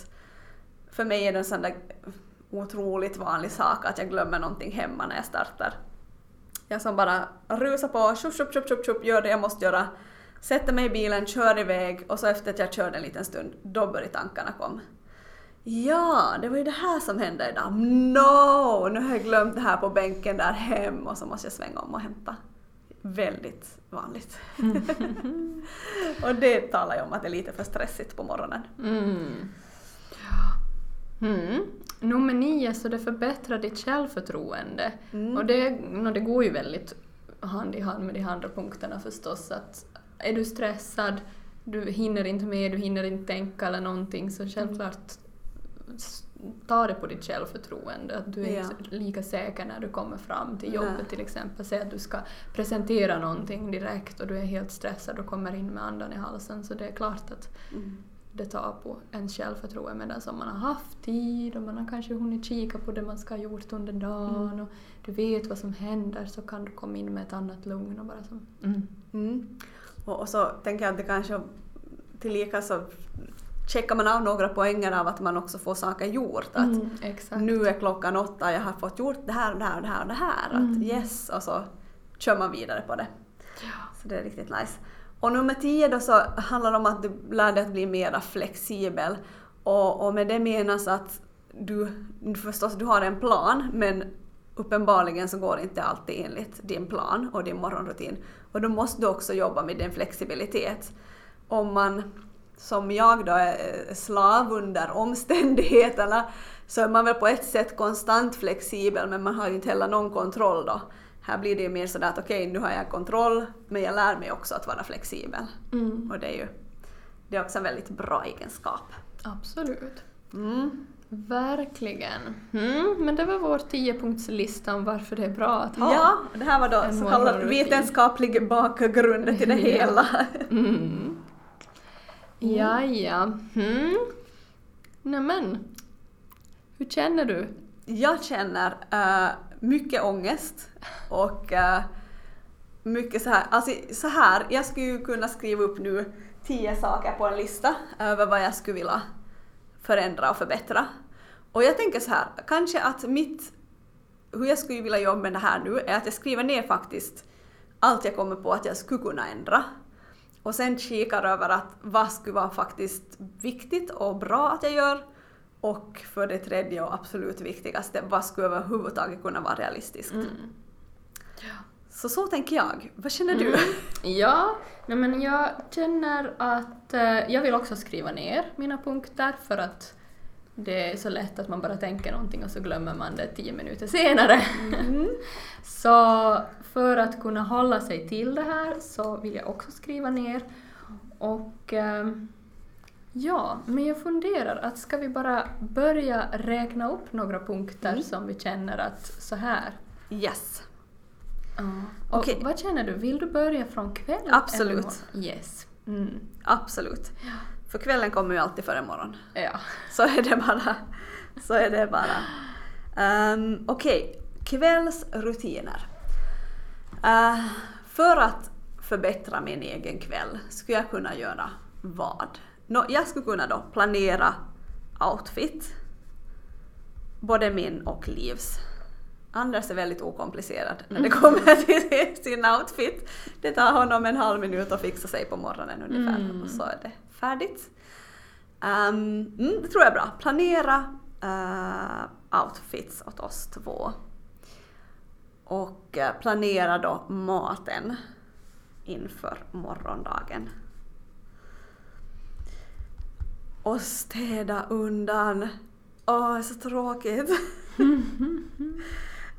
För mig är det en sån där otroligt vanlig sak att jag glömmer någonting hemma när jag startar. Jag som bara rusar på, tjup, tjup, tjup, tjup, tjup, gör det jag måste göra, sätter mig i bilen, kör iväg och så efter att jag kört en liten stund, då börjar tankarna komma. Ja, det var ju det här som hände idag. No! Nu har jag glömt det här på bänken där hem och så måste jag svänga om och hämta. Väldigt vanligt. och det talar ju om att det är lite för stressigt på morgonen. Mm. Mm. Nummer nio, så det förbättrar ditt självförtroende. Mm. Och det, no, det går ju väldigt hand i hand med de andra punkterna förstås. Att är du stressad, du hinner inte med, du hinner inte tänka eller någonting, så självklart ta det på ditt självförtroende. Att du är ja. lika säker när du kommer fram till jobbet Nej. till exempel. Säg att du ska presentera någonting direkt och du är helt stressad och kommer in med andan i halsen. Så det är klart att mm. det tar på ens självförtroende medan om man har haft tid och man har kanske hunnit kika på det man ska ha gjort under dagen mm. och du vet vad som händer så kan du komma in med ett annat lugn och bara så. Mm. mm. Och, och så tänker jag att det kanske tillika så checkar man av några poänger av att man också får saker gjort. Att mm, nu är klockan åtta, jag har fått gjort det här och det här och det här och det här. Mm. Att yes, och så kör man vidare på det. Ja. Så det är riktigt nice. Och nummer tio då så handlar det om att du lär dig att bli mer flexibel. Och, och med det menas att du, förstås du har en plan men uppenbarligen så går det inte alltid enligt din plan och din morgonrutin. Och då måste du också jobba med din flexibilitet. Om man som jag då är slav under omständigheterna så är man väl på ett sätt konstant flexibel men man har ju inte heller någon kontroll då. Här blir det ju mer sådär att okej, okay, nu har jag kontroll men jag lär mig också att vara flexibel. Mm. Och det är ju det är också en väldigt bra egenskap. Absolut. Mm. Verkligen. Mm, men det var vår tiopunktslista om varför det är bra att ha Ja, det här var då så kallad vetenskaplig bakgrund till det hela. Mm. Mm. Ja, ja. Hmm. Nämen. Hur känner du? Jag känner uh, mycket ångest och uh, mycket så här, alltså så här, jag skulle ju kunna skriva upp nu tio saker på en lista över vad jag skulle vilja förändra och förbättra. Och jag tänker så här, kanske att mitt, hur jag skulle vilja jobba med det här nu är att jag skriver ner faktiskt allt jag kommer på att jag skulle kunna ändra och sen kikar över att vad skulle vara faktiskt viktigt och bra att jag gör och för det tredje och absolut viktigaste, vad skulle överhuvudtaget kunna vara realistiskt? Mm. Ja. Så så tänker jag. Vad känner du? Mm. Ja, nej men jag känner att eh, jag vill också skriva ner mina punkter för att det är så lätt att man bara tänker någonting och så glömmer man det tio minuter senare. Mm. Så för att kunna hålla sig till det här så vill jag också skriva ner. Och ehm, ja, men jag funderar att ska vi bara börja räkna upp några punkter Mm. som vi känner att så här. Yes. Och Okej. vad känner du? Vill du börja från kväll? Absolut. eller? Yes. Mm. Absolut. För kvällen kommer ju alltid före morgon. Ja. Så är det bara. Så är det bara. Um, Okej, kvällsrutiner. Uh, för att förbättra min egen kväll skulle jag kunna göra vad? Nå, jag skulle kunna då planera outfit. Både min och Livs. Anders är väldigt okomplicerad när det kommer till sin outfit. Det tar honom en halv minut att fixa sig på morgonen ungefär Mm. och så är det färdigt. Um, mm, det tror jag är bra. Planera eh, outfits åt oss två. Och eh, planera då maten inför morgondagen. Och städa undan. Åh, det är så tråkigt.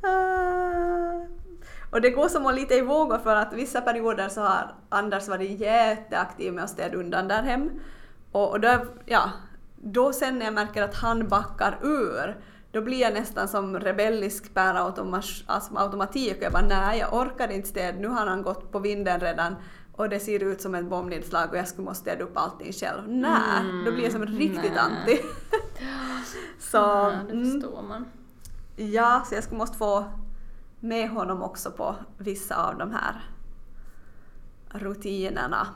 Ah. och det går som att lite i vågor för att vissa perioder så har Anders varit jätteaktiv med att städa undan där hem. Och, och då, ja, då sen när jag märker att han backar ur, då blir jag nästan som rebellisk per alltså automatik. Jag bara nej, jag orkar inte städa, nu har han gått på vinden redan och det ser ut som ett bombnedslag och jag skulle måste städa upp allting själv. Nej, då blir jag som riktigt nej. anti. så, ja, det mm, förstår man. ja, så jag skulle måste få med honom också på vissa av de här rutinerna.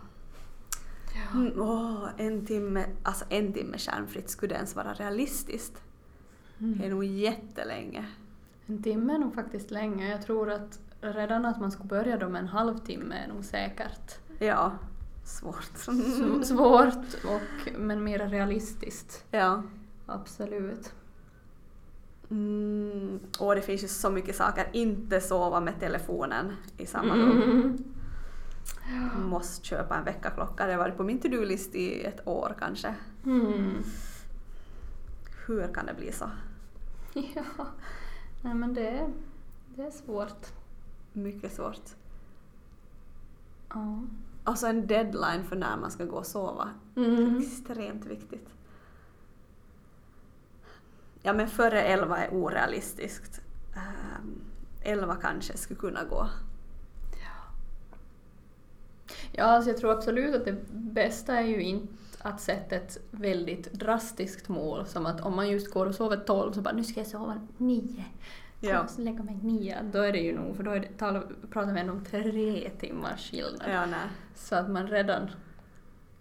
Mm, åh, en timme, alltså en timme skärmfritt, skulle det ens vara realistiskt? Det är nog jättelänge. En timme är nog faktiskt länge. Jag tror att redan att man skulle börja då med en halvtimme är nog säkert Ja, svårt. Svårt och, men mer realistiskt. ja. Absolut. Mm, och det finns ju så mycket saker. Inte sova med telefonen i samma rum. Mm. Måste köpa en väckarklocka. Det har varit på min to-do-list i ett år kanske. Mm. Hur kan det bli så? Ja. Nej men det är, det är svårt. Mycket svårt. Ja. Alltså en deadline för när man ska gå och sova. Mm. Extremt viktigt. Ja men före elva är orealistiskt. Um, elva kanske skulle kunna gå. Ja, alltså jag tror absolut att det bästa är ju inte att sätta ett väldigt drastiskt mål som att om man just går och sover 12 så bara nu ska jag sova 9. Ja. Ja. Så lägga mig 9. Då är det ju nog, för då är det, talar, pratar vi ändå om tre timmars skillnad. Ja, nej. Så att man redan,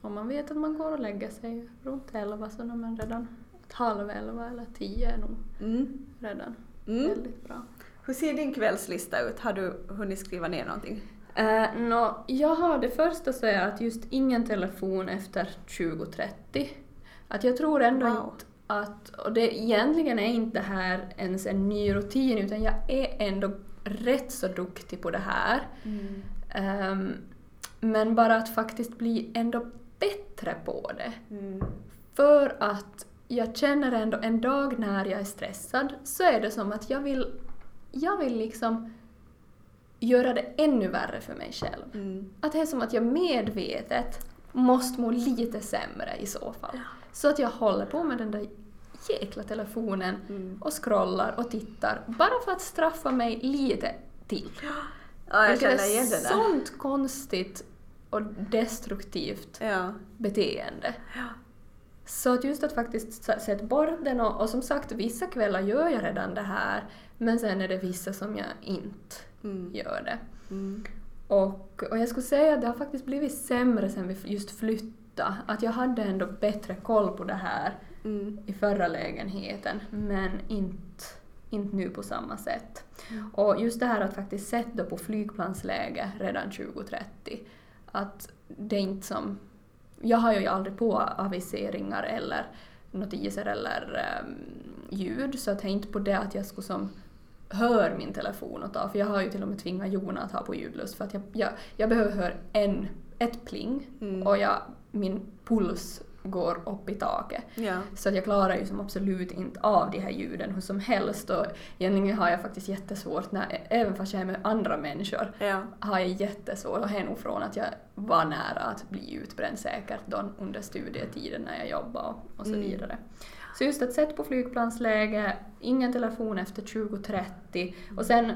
om man vet att man går och lägger sig runt 11 så är man redan halv 11 eller 10 är nog Mm. redan Mm. väldigt bra. Hur ser din kvällslista ut? Har du hunnit skriva ner någonting? Uh, nå, jag har det första så är att just ingen telefon efter 20.30. Att jag tror ändå Wow. inte att, och det egentligen är inte här ens en ny rutin utan jag är ändå rätt så duktig på det här. Ehm, men bara att faktiskt bli ändå bättre på det. Mm. För att jag känner ändå en dag när jag är stressad så är det som att jag vill, jag vill liksom göra det ännu värre för mig själv. Mm. Att det är som att jag medvetet måste må lite sämre i så fall. Så att jag håller på med den där jäkla telefonen Mm. och scrollar och tittar bara för att straffa mig lite till. Ja, jag Vilket känner igen det där. sånt konstigt och destruktivt Ja. beteende. Så att just att faktiskt sätta bort den och, och som sagt vissa kvällar gör jag redan det här men sen är det vissa som jag inte Mm. gör det. Mm. Och, och jag skulle säga att det har faktiskt blivit sämre sen vi just flyttade. Att jag hade ändå bättre koll på det här Mm. i förra lägenheten men inte, inte nu på samma sätt. Mm. Och just det här att faktiskt sätta på flygplansläge redan 2030. Att det är inte som... Jag har ju aldrig på aviseringar eller notiser eller ehm, ljud så inte på det att jag skulle som hör min telefon och ta för jag har ju till och med tvingat Jona att ha på ljudlöst för att jag, jag, jag behöver höra en, ett pling Mm. och jag, min puls går upp i taket. Ja. Så att jag klarar ju som absolut inte av de här ljuden hur som helst och egentligen har jag faktiskt jättesvårt, när, även fast jag är med andra människor, Ja. har jag jättesvårt, och det är nog från att jag var nära att bli utbränd säkert då under studietiden när jag jobbade och, och så Mm. vidare. Så just att sätt på flygplansläge, ingen telefon efter 20.30 och sen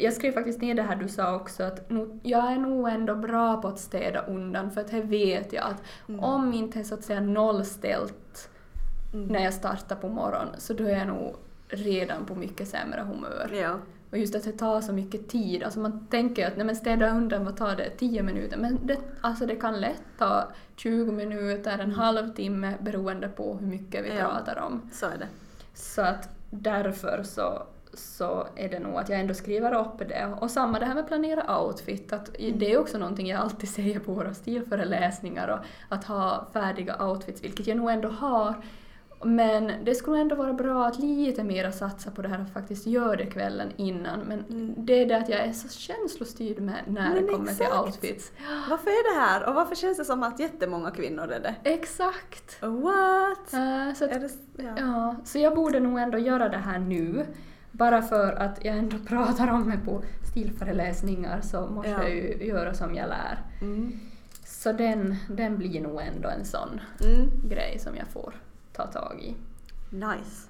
jag skrev faktiskt ner det här du sa också att nog, jag är nog ändå bra på att städa undan för att här vet jag att Mm. om inte är så att säga nollställt Mm. när jag startar på morgonen så då är jag nog redan på mycket sämre humör. Ja. Och just att det tar så mycket tid, alltså man tänker att nej men städa undan, vad tar det? 10 minuter? Men det, alltså det kan lätt ta 20 minuter, en halvtimme beroende på hur mycket vi Mm. Ja. pratar om. Så är det. Så att därför så, så är det nog att jag ändå skriver upp det. Och samma det här med planera outfit, att det är också någonting jag alltid säger på våra stilföreläsningar och att ha färdiga outfits, vilket jag nog ändå har. Men det skulle ändå vara bra att lite mer satsa på det här att faktiskt göra det kvällen innan. Men Mm. det är det att jag är så känslostyrd med när Men det kommer till exakt. outfits. Varför är det här? Och varför känns det som att jättemånga kvinnor är det? Exakt! What? Eh, så att det, ja. Ja, så jag borde nog ändå göra det här nu. Bara för att jag ändå pratar om det på stilföreläsningar så måste Ja. jag ju göra som jag lär. Mm. Så den, den blir nog ändå en sån Mm. grej som jag får ta tag i. Nice.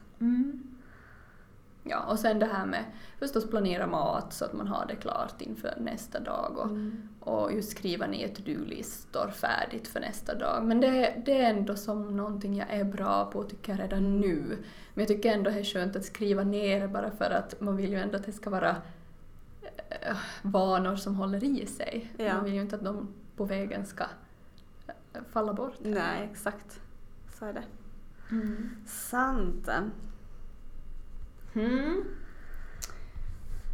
Ja, och sen det här med förstås planera mat så att man har det klart inför nästa dag och, Mm. och just skriva ner to-do-listor färdigt för nästa dag. Men det, det är ändå som någonting jag är bra på tycker jag redan nu. Men jag tycker ändå det är skönt att skriva ner bara för att man vill ju ändå att det ska vara eh, vanor som håller i sig. Ja. Man vill ju inte att de på vägen ska eh, falla bort. Nej, exakt. Så är det. Mm. Sant. Mm.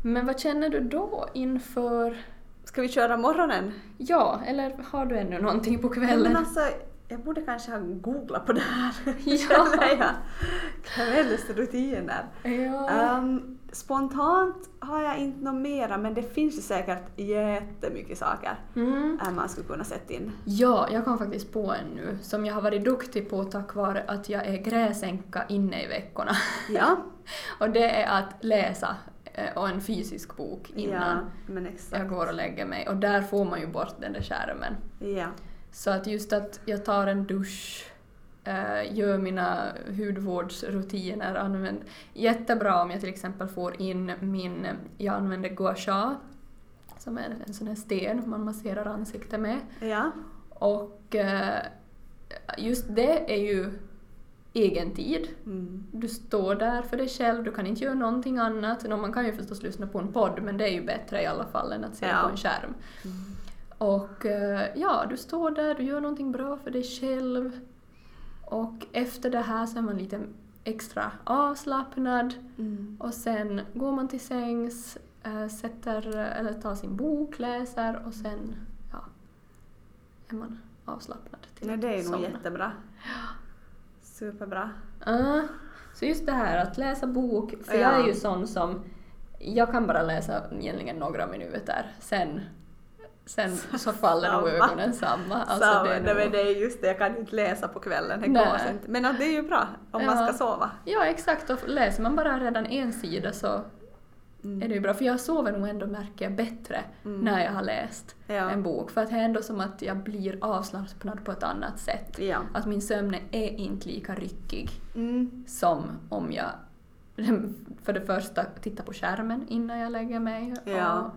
Men vad känner du då inför Ska vi köra morgonen? Ja, eller har du ännu någonting på kvällen? men alltså, jag borde kanske ha googlat på det här. Ja. Känner jag. Kvällsrutiner. Ja. Ehm, spontant har jag inte något mera men det finns ju säkert jättemycket saker Mm. man skulle kunna sätta in. Ja, jag kom faktiskt på en nu som jag har varit duktig på tack vare att jag är gräsänka inne i veckorna. Ja, Och det är att läsa eh, och en fysisk bok ja innan men jag går och lägger mig. Och där får man ju bort den där skärmen. Ja. Så att just att jag tar en dusch, eh, gör mina hudvårdsrutiner, använder... Jättebra om jag till exempel får in min... Jag använder gua sha, som är en sån här sten man masserar ansiktet med. Ja. Och eh, just det är ju egen tid. Mm. Du står där för dig själv, du kan inte göra någonting annat. Nå, Man kan ju förstås lyssna på en podd, men det är ju bättre i alla fall än att se Ja. på en skärm. Och eh, ja, du står där, du gör någonting bra för dig själv. Och efter det här så är man lite extra avslappnad. Mm. Och sen går man till sängs, eh, sätter, eller tar sin bok, läser och sen ja, är man avslappnad till Nej, det är nog jättebra. Superbra. Ja, så just det här att läsa bok, för Ja. jag är ju sån som, jag kan bara läsa egentligen några minuter, sen, sen så faller nog ögonen samma. Alltså, Samma, det är nej, men nog, det är just det, jag kan inte läsa på kvällen, det Nej. går inte. Men det är ju bra om man Ja. ska sova. ja exakt, och läser man bara redan en sida så Mm. är det ju bra, för jag sover nog ändå märker jag bättre Mm. när jag har läst Ja. en bok, för att det är ändå som att jag blir avslappnad på ett annat sätt. Ja. Att min sömn är inte lika ryckig. Mm. som om jag för det första tittar på skärmen innan jag lägger mig. Och, ja,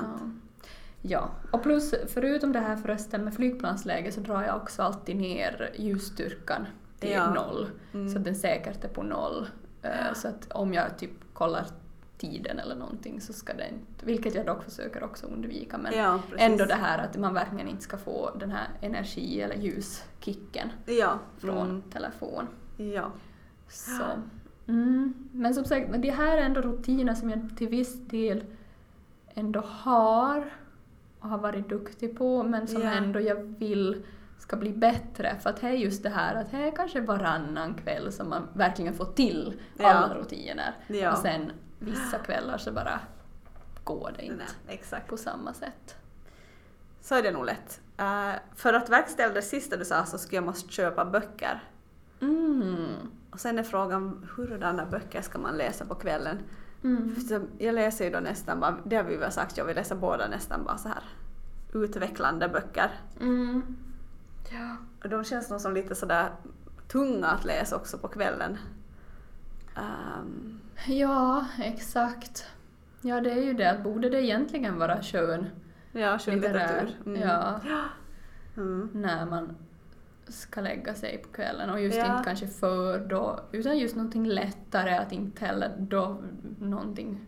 Sant. ja. ja. Och plus, förutom det här förresten med flygplansläge så drar jag också alltid ner ljusstyrkan till Ja. noll. Mm. Så att den säkert är på noll. Eh, Så att om jag typ kollar tiden eller någonting så ska den inte, vilket jag dock försöker också undvika, men ja, ändå det här att man verkligen inte ska få den här energi eller ljuskicken Ja. från Mm. telefon. Ja. Så. Mm. Men som sagt, det här är ändå rutiner som jag till viss del ändå har och har varit duktig på men som Ja. ändå jag vill ska bli bättre. För att det är just det här att det är kanske varannan kväll som man verkligen får till Ja. alla rutiner. Ja. Och sen vissa kvällar så bara går det inte Nej, exakt. på samma sätt. så är det nog lätt. Eh, för att verkställa det sista du sa så skulle jag måste köpa böcker. Mm. Och sen är frågan hurdana böcker ska man läsa på kvällen? Mm. Jag läser ju då nästan bara, det har vi väl sagt, jag vill läsa båda nästan bara så här utvecklande böcker. Mm. Ja. Och de känns nog som lite sådär tunga att läsa också på kvällen. Ehm, ja, exakt. Ja, det är ju det borde det egentligen vara skön ja, skönlitteratur. Mm. ja, Mm. när man ska lägga sig på kvällen och just Ja. inte kanske för då, utan just någonting lättare att inte heller då någonting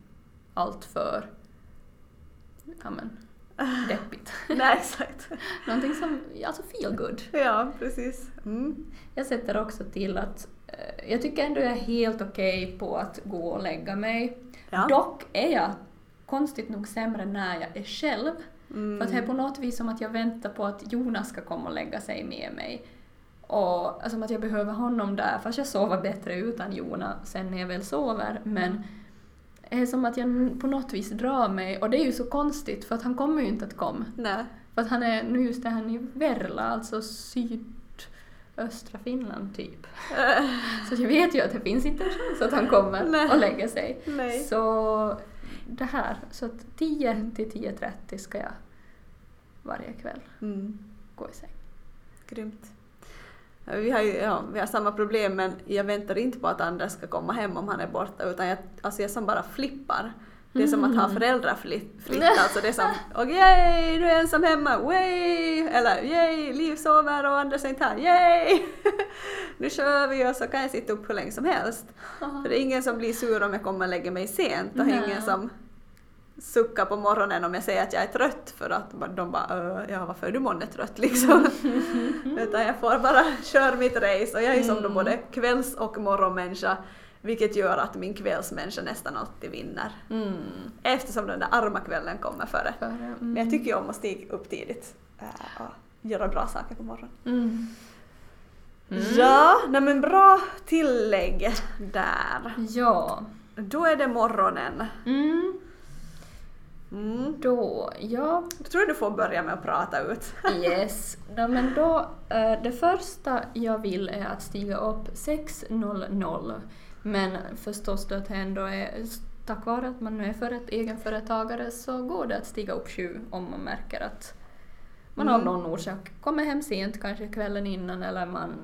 allt för ja men deppigt. Nej, exakt. någonting som, alltså feel good. Ja, precis. Mm. Jag sätter också till att eh, jag tycker ändå jag är helt okej på att gå och lägga mig. Ja. Dock är jag konstigt nog sämre när jag är själv. Mm. För att det är på något vis som att jag väntar på att Jonas ska komma och lägga sig med mig. Och alltså, som att jag behöver honom där, fast jag sover bättre utan Jonas sen när jag väl sover. Men det är som att jag på något vis drar mig, och det är ju så konstigt för att han kommer ju inte att komma. Nej. För att han är, nu just är han i Verla, alltså sydöstra Finland typ. Så jag vet ju att det finns inte en chans att han kommer Nej. och lägger sig. Nej. Så det här, så att 10 till 10.30 ska jag varje kväll Mm. gå i säng. Grymt. Vi har, ju, ja, vi har samma problem men jag väntar inte på att Anders ska komma hem om han är borta utan jag, alltså jag som bara flippar. Det är som att ha Mm. föräldrafritt. Alltså det är som okej, du är ensam hemma, way! Eller yay, Liv sover och Anders är inte här, yay! nu kör vi och så kan jag sitta upp hur länge som helst. För det är ingen som blir sur om jag kommer och lägger mig sent och ingen som suckar på morgonen om jag säger att jag är trött för att de bara "Äh, ja varför är du månne trött liksom. Utan jag får bara köra mitt race och jag är som då Mm. både kvälls och morgonmänniska vilket gör att min kvällsmänniska nästan alltid vinner. Mm. Eftersom den där arma kvällen kommer före. För, mm. Men jag tycker ju om att stiga upp tidigt äh, och göra bra saker på morgonen. Mm. Mm. Ja, nej men bra tillägg där. Ja. Då är det morgonen. Mm. Mm. Då, ja. Jag tror du får börja med att prata ut. Yes. Ja, men då, eh, det första jag vill är att stiga upp 6.00. Men förstås då att det ändå är tack vare att man nu är för ett egenföretagare så går det att stiga upp sju om man märker att man av Mm. någon orsak kommer hem sent, kanske kvällen innan, eller man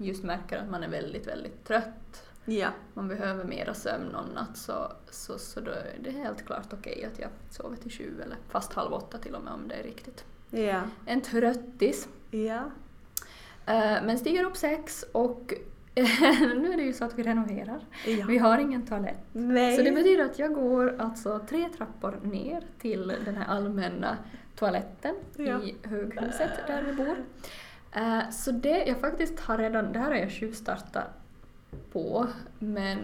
just märker att man är väldigt, väldigt trött. Ja. Man behöver mera sömn någon natt så, så, så då är det helt klart okej att jag sover till sju eller fast halv åtta till och med om det är riktigt. Ja. En tröttis. Ja. Eh, men stiger upp sex och nu är det ju så att vi renoverar. ja. Vi har ingen toalett. Nej. Så det betyder att jag går alltså tre trappor ner till den här allmänna toaletten Ja. i höghuset där vi bor. Eh, Så det jag faktiskt har redan, det här har jag tjuvstartat på, men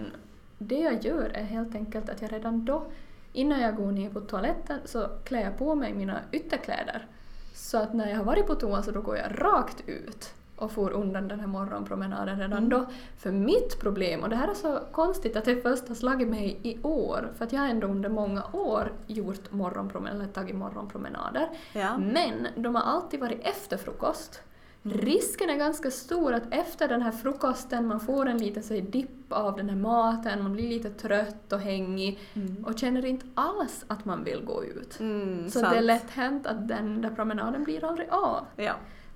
det jag gör är helt enkelt att jag redan då, innan jag går ner på toaletten, så klär jag på mig mina ytterkläder. Så att när jag har varit på toa så då går jag rakt ut och får undan den här morgonpromenaden redan Mm. då. För mitt problem, och det här är så konstigt att det först har slagit mig i år, för att jag har ändå under många år gjort morgonpromenader, eller tagit morgonpromenader, Ja. men de har alltid varit efter frukost. Risken är ganska stor att efter den här frukosten man får en liten så dipp av den här maten, man blir lite trött och hängig Mm. och känner inte alls att man vill gå ut. Mm, Så sant. det är lätt hänt att den där promenaden blir aldrig av. Ja.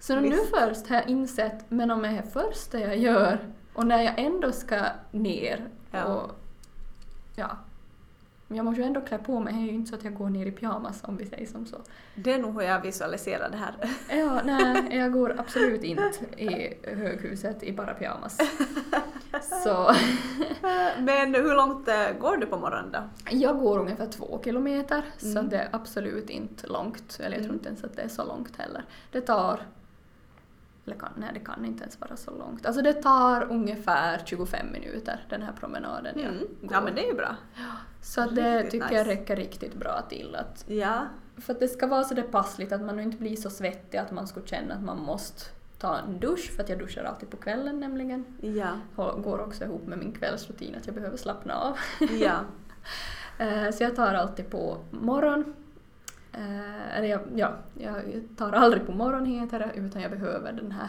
Så nu Visst. först har jag insett, men om det är första jag gör och när jag ändå ska ner Ja. och ja, men jag måste ju ändå klä på mig, det är ju inte så att jag går ner i pyjamas om vi säger som så. Det är nog hur jag visualiserar det här. Ja, nej, jag går absolut inte i höghuset i bara pyjamas. Så Men hur långt eh, går du på morgonen då? jag går ungefär två kilometer, så Mm. det är absolut inte långt. Eller jag tror Mm. inte ens att det är så långt heller. Det tar... Eller kan, nej, det kan inte ens vara så långt. Alltså det tar ungefär 25 minuter, den här promenaden jag Mm. går. Ja men det är ju bra. Så att det Riktigt tycker nice. jag räcker riktigt bra till. Att, Ja. för att det ska vara så det passligt, att man inte blir så svettig att man skulle känna att man måste ta en dusch, för att jag duschar alltid på kvällen nämligen. Ja. Och går också ihop med min kvällsrutin att jag behöver slappna av. Ja. Eh, Så jag tar alltid på morgon. Eh, eller jag, ja, jag tar aldrig på morgonheter utan jag behöver den här,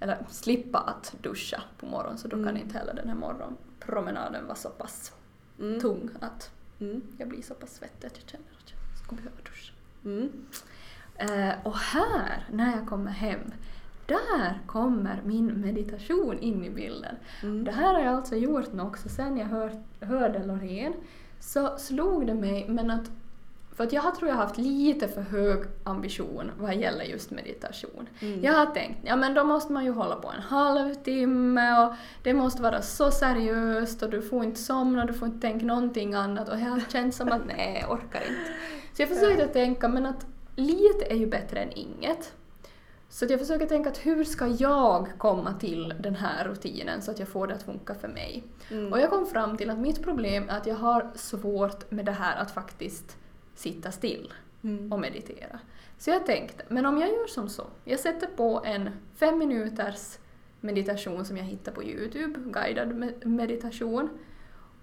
eller slippa att duscha på morgonen så då kan Mm. inte heller den här morgonpromenaden vara så pass Mm. tung att Mm. jag blir så pass svettig att jag känner att jag skulle behöva duscha. Mm. Eh, och här, när jag kommer hem, där kommer min meditation in i bilden. Mm. Det här har jag alltså gjort nu också sen jag hör, hörde Loreen. Så slog det mig, men att för att jag har, tror jag har haft lite för hög ambition vad gäller just meditation. Mm. Jag har tänkt, ja men då måste man ju hålla på en halvtimme och det måste vara så seriöst och du får inte somna, du får inte tänka någonting annat och jag har känt som att nej, jag orkar inte. Så jag försökte tänka, men att lite är ju bättre än inget. Så jag försöker tänka att hur ska jag komma till den här rutinen så att jag får det att funka för mig. Mm. Och jag kom fram till att mitt problem är att jag har svårt med det här att faktiskt sitta still Mm. och meditera. Så jag tänkte, men om jag gör som så, jag sätter på en fem minuters meditation som jag hittar på Youtube, guidad me- meditation,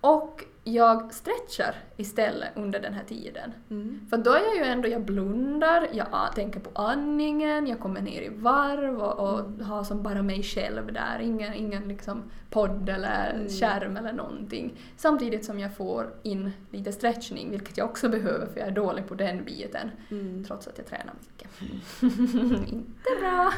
och jag stretchar istället under den här tiden. Mm. För då är jag ju ändå, jag blundar, jag tänker på andningen, jag kommer ner i varv och, och har som bara mig själv där, ingen, ingen liksom podd eller Mm. skärm eller någonting. Samtidigt som jag får in lite stretchning, vilket jag också behöver för jag är dålig på den biten. Mm. Trots att jag tränar mycket. Inte bra.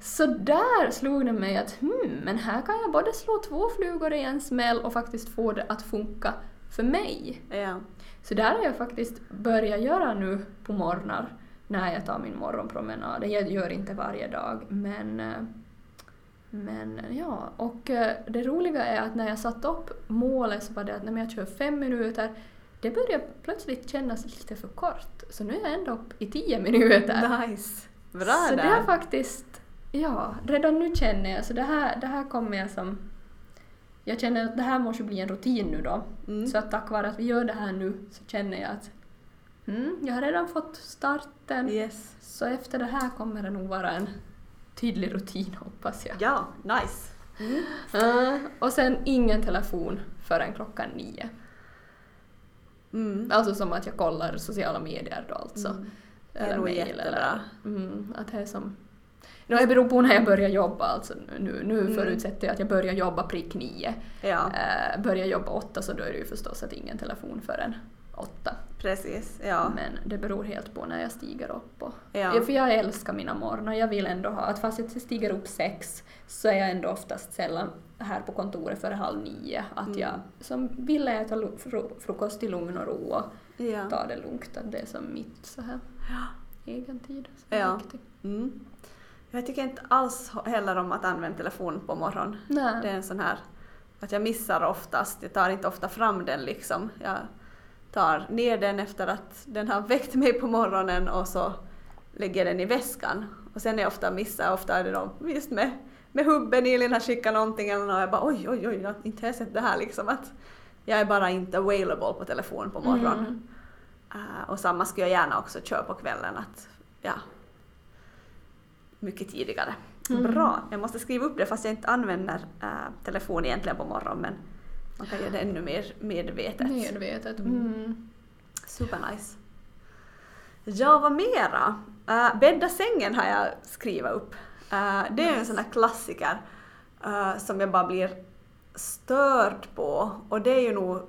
Så där slog det mig att hmm, men här kan jag både slå två flugor i en smäll och faktiskt få det att funka för mig. Ja. Så där har jag faktiskt börjat göra nu på morgnar när jag tar min morgonpromenad. Jag gör inte varje dag men eh, men ja, och eh, det roliga är att när jag satt upp målet så var det att när jag kör fem minuter det började plötsligt kännas lite för kort. Så nu är jag ändå upp i tio minuter. Nice. Bra så där. det har faktiskt, ja, redan nu känner jag så det här, det här kommer jag som jag känner att det här måste bli en rutin nu då. Mm. Så att tack vare att vi gör det här nu så känner jag att mm, jag har redan fått starten. Yes. Så efter det här kommer det nog vara en tydlig rutin hoppas jag. Ja, nice. Mm. Uh, och sen ingen telefon förrän klockan nio. Mm. Alltså som att jag kollar sociala medier då alltså. Mm. Det är nog jättebra. eller... Mm, att det är som... No, det beror på när jag börjar jobba alltså. Nu, nu Mm. förutsätter jag att jag börjar jobba prick nio. Ja, Uh, börjar jobba åtta så då är det ju förstås att ingen telefon förrän åtta. precis. Ja. Men det beror helt på när jag stiger upp. Och, Ja. Ja, För jag älskar mina morgnar. Jag vill ändå ha att fast jag stiger upp sex så är jag ändå oftast sällan här på kontoret före halv nio. Att Mm. jag som vill äta frukost i lugn och ro och Ja. ta det lugnt. Att det är som mitt så här egen tid. som är Ja. viktig. Mm. Jag tycker inte alls heller om att använda telefon på morgonen. Det är en sån här att jag missar oftast. Jag tar inte ofta fram den liksom. Jag tar ner den efter att den har väckt mig på morgonen och så lägger jag den i väskan. Och sen är jag ofta missar, ofta är det då just med, med hubben, Elin har skickat någonting eller något, och jag bara oj oj oj, jag har inte sett det här liksom att jag är bara inte available på telefon på morgonen. Mm. Uh, och samma skulle jag gärna också köra på kvällen. Att, ja, mycket tidigare. Mm. Bra, jag måste skriva upp det fast jag inte använder uh, telefon egentligen på morgonen men man kan göra det ännu mer medvetet. Medvetet. Mm. Mm. Supernice. Ja, vad mera? Uh, bädda sängen har jag skrivit upp. Uh, det är en sån här klassiker uh, som jag bara blir störd på och det är ju nog...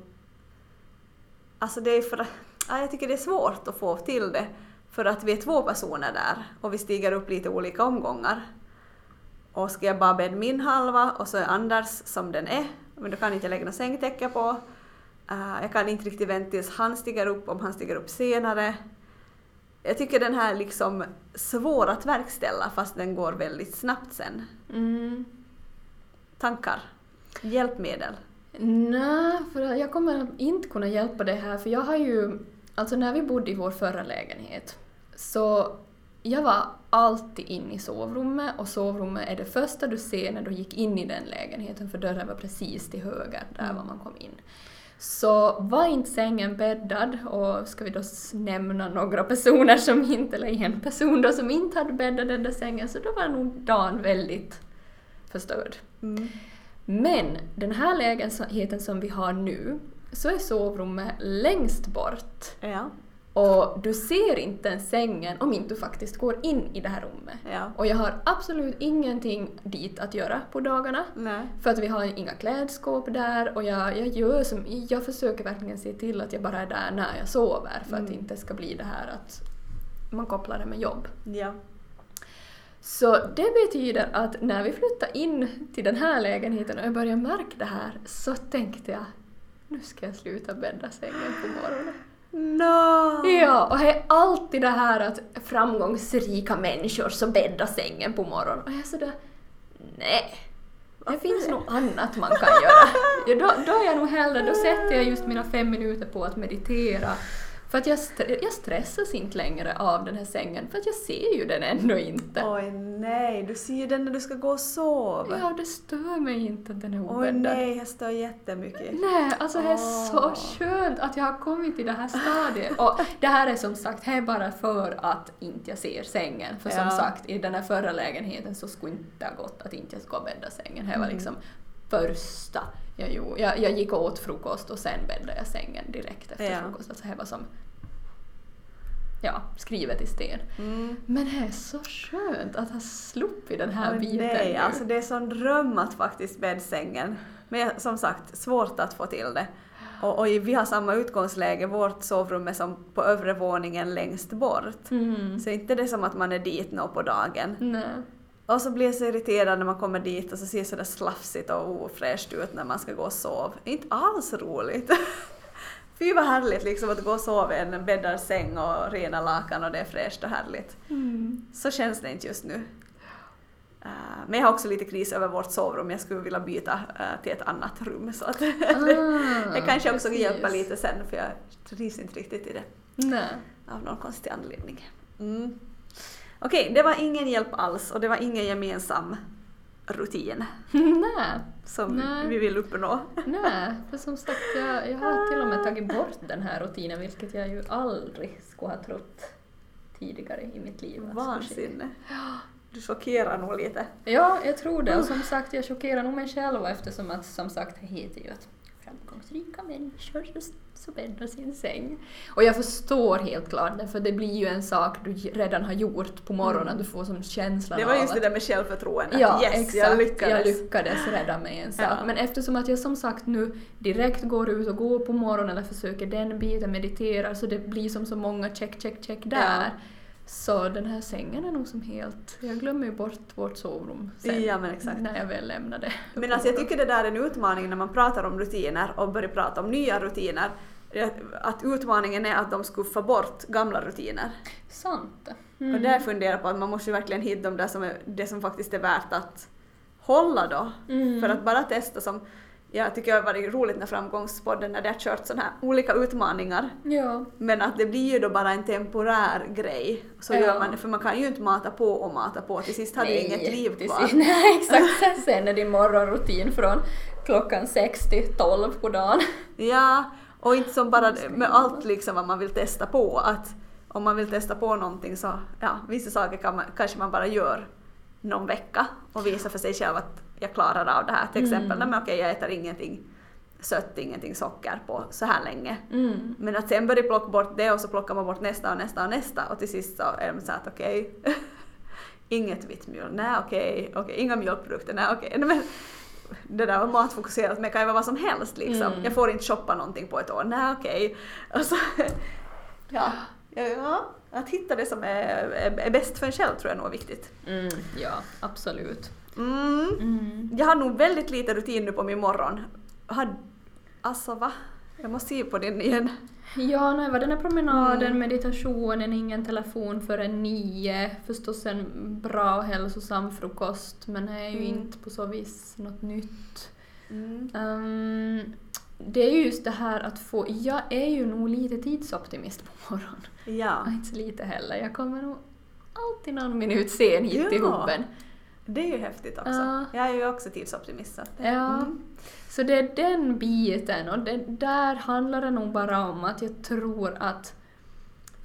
Alltså det är för ja, jag tycker det är svårt att få till det för att vi är två personer där och vi stiger upp lite olika omgångar. Och ska jag bara bädda min halva och så är Anders som den är, men då kan inte jag lägga något sängtäcke på. Uh, jag kan inte riktigt vänta tills han stiger upp om han stiger upp senare. Jag tycker den här liksom svår att verkställa fast den går väldigt snabbt sen. Mm. Tankar? Hjälpmedel? Nej, för jag kommer inte kunna hjälpa dig här för jag har ju, alltså när vi bodde i vår förra lägenhet så jag var alltid inne i sovrummet och sovrummet är det första du ser när du gick in i den lägenheten för dörren var precis till höger där var man kom in. Så var inte sängen bäddad och ska vi då nämna några personer som inte, eller en person då som inte hade bäddat den där sängen så då var nog dagen väldigt förstörd. Mm. Men den här lägenheten som vi har nu så är sovrummet längst bort Ja. Och du ser inte ens sängen om inte du faktiskt går in i det här rummet. Ja. Och jag har absolut ingenting dit att göra på dagarna. Nej. För att vi har inga klädskåp där och jag, jag, gör som, jag försöker verkligen se till att jag bara är där när jag sover för att det inte ska bli det här att man kopplar det med jobb. Ja. Så det betyder att när vi flyttade in till den här lägenheten och jag började märka det här så tänkte jag nu ska jag sluta bädda sängen på morgonen. No. Ja, och det är alltid det här att framgångsrika människor så bäddar sängen på morgonen och jag är sådär nej. Det finns nog annat man kan göra. Ja, då, då är jag nog hellre, då sätter jag just mina fem minuter på att meditera. För att jag, st- jag stressas inte längre av den här sängen för att jag ser ju den ändå inte. Oj nej, du ser ju den när du ska gå och sova. Ja, det stör mig inte att den är Oj obäddad. nej, jag stör jättemycket. Nej, alltså det är så skönt att jag har kommit till det här stadiet. Och det här är som sagt, det är bara för att inte jag ser sängen. För som Ja. sagt, i den här förra lägenheten så skulle inte ha gått att inte jag ska bädda sängen. Det var Mm. liksom första jag gjorde. Jag, jag gick och åt frukost och sen bäddade jag sängen direkt efter Ja. frukost. Alltså det var som ja, skrivet i sten. Mm. Men det är så skönt att ha sluppit den här Oj, biten nej, nu. alltså det är sån dröm att faktiskt bäddsängen. Men som sagt, svårt att få till det. Och, och vi har samma utgångsläge, vårt sovrum är som på övre våningen längst bort. Mm. Så inte det är som att man är dit nå på dagen. Nej. Och så blir jag så irriterad när man kommer dit och så ser det sådär slafsigt och ofräscht ut när man ska gå och sova. Inte alls roligt. Fy vad härligt liksom att gå och sova i en bäddad säng och rena lakan och det är fräscht och härligt. Mm. Så känns det inte just nu. Eh, men jag har också lite kris över vårt sovrum. Jag skulle vilja byta eh, till ett annat rum. Så att Ah, det kanske också precis. hjälpa lite sen för jag trivs inte riktigt i det Nej. av någon konstig anledning. Mm. Okej, det var ingen hjälp alls och det var ingen gemensam rutin Nej. som Nej. vi vill uppnå. Nej, för som sagt jag, jag har till och med tagit bort den här rutinen vilket jag ju aldrig skulle ha trott tidigare i mitt liv. att. Vansinne. Du chockerar nog lite. Ja, jag tror det och som sagt jag chockerar nog mig själv eftersom att som sagt det heter ju att framgångsrika människor så, så bäddar sin säng. Och jag förstår helt klart det för det blir ju en sak du redan har gjort på morgonen, du får som känslan Mm. Det var av just det där med självförtroende. Ja, yes, exakt. jag lyckades. Jag lyckades rädda mig en sak. Ja. Men eftersom att jag som sagt nu direkt går ut och går på morgonen eller försöker den biten, mediterar, så det blir som så många check, check, check där. Så den här sängen är nog som helt... Jag glömmer ju bort vårt sovrum sen. Ja, men exakt. När jag väl lämnar det. Men alltså jag tycker det där är en utmaning när man pratar om rutiner och börjar prata om nya rutiner. Att utmaningen är att de skuffar bort gamla rutiner. Sant. Och där funderar jag på att man måste verkligen hitta de där som är, det som faktiskt är värt att hålla då. Mm. För att bara testa som, jag tycker det har varit roligt när Framgångspodden när det har kört sådana här olika utmaningar. Ja. Men att det blir ju då bara en temporär grej. Så Ja. gör man det, för man kan ju inte mata på och mata på. Till sist har du inget liv kvar. Nej, exakt. Sen- är din morgonrutin från klockan sex till tolv på dagen. Ja, och inte som bara med allt liksom vad man vill testa på. Att om man vill testa på någonting så, ja, vissa saker kan man, kanske man bara gör någon vecka och visar för sig själv att jag klarar av det här. Till Mm. exempel, nej men okej jag äter ingenting sött, ingenting socker på så här länge. Mm. Men att sen börja plocka bort det och så plockar man bort nästa och nästa och nästa och till sist så är de så att okej, inget vitt mjöl, nej okej, okej, inga mjölkprodukter, nej okej. Men det där var matfokuserat, men det kan ju vara vad som helst liksom. Mm. Jag får inte shoppa någonting på ett år, nej okej. Alltså, ja, ja, att hitta det som är, är, är bäst för en själv tror jag nog är viktigt. Mm. Ja, absolut. Mm. Mm. Jag har nog väldigt lite rutin nu på min morgon. Har, alltså va? Jag måste se på din igen. Ja, nej, var den här promenaden, Mm. meditationen, ingen telefon förrän nio, förstås en bra och hälsosam frukost, men det är ju Mm. inte på så vis något nytt. Ehm, det är ju just det här att få, jag är ju nog lite tidsoptimist på morgonen. Ja. Inte så lite heller, jag kommer nog alltid någon minut sen hit till Ja. hubben. Det är ju häftigt också. Ja. Jag är ju också tidsoptimist. Så. Ja. Mm. Så det är den biten och det, där handlar det nog bara om att jag tror att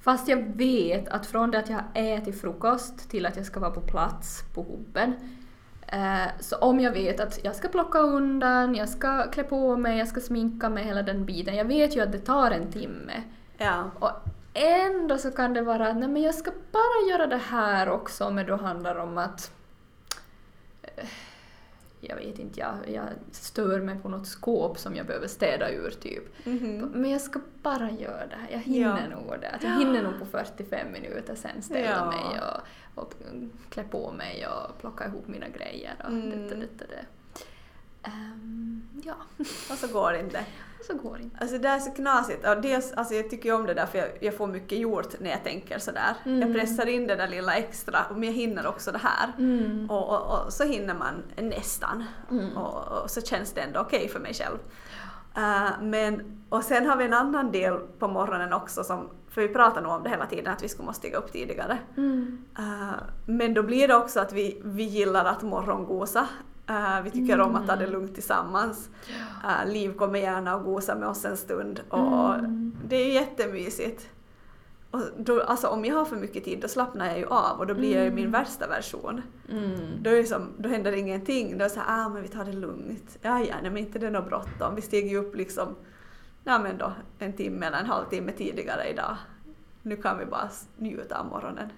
fast jag vet att från det att jag har ätit frukost till att jag ska vara på plats på hubben eh, så om jag vet att jag ska plocka undan, jag ska klä på mig, jag ska sminka mig, hela den biten. Jag vet ju att det tar en timme. Ja. Och ändå så kan det vara att nej men jag ska bara göra det här också men då handlar det om att jag vet inte, jag, jag stör mig på något skåp som jag behöver städa ur typ. Mhm. Men jag ska bara göra det här, jag hinner Ja. nog det. Att jag hinner nog på 45 minuter sen ställa Ja. mig och, och klä på mig och plocka ihop mina grejer och Mm. detta, detta, det. Ehm, ja, Och så går det inte. Så går det inte. Alltså det är så knasigt. Och dels, alltså jag tycker ju om det där för jag, jag får mycket gjort när jag tänker sådär. Mm. Jag pressar in det där lilla extra men jag hinner också det här. Mm. Och, och, och så hinner man nästan. Mm. Och, och så känns det ändå okej för mig själv. Eh, men, och sen har vi en annan del på morgonen också som, för vi pratar nog om det hela tiden att vi skulle måste stiga upp tidigare. Mm. Eh, men då blir det också att vi, vi gillar att morgongosa. Eh, vi tycker om att ha det lugnt tillsammans. Uh, Liv kommer gärna och gosar med oss en stund och Mm. det är jättemysigt. Och då, alltså om jag har för mycket tid då slappnar jag ju av och då blir jag ju min värsta version. Mm. Då, är som, då händer ingenting. Då är det såhär, ah men vi tar det lugnt. Ja, ja, nej, men inte det är något bråttom. Vi stiger ju upp liksom, ja men då en timme eller en halvtimme tidigare idag. Nu kan vi bara njuta av morgonen.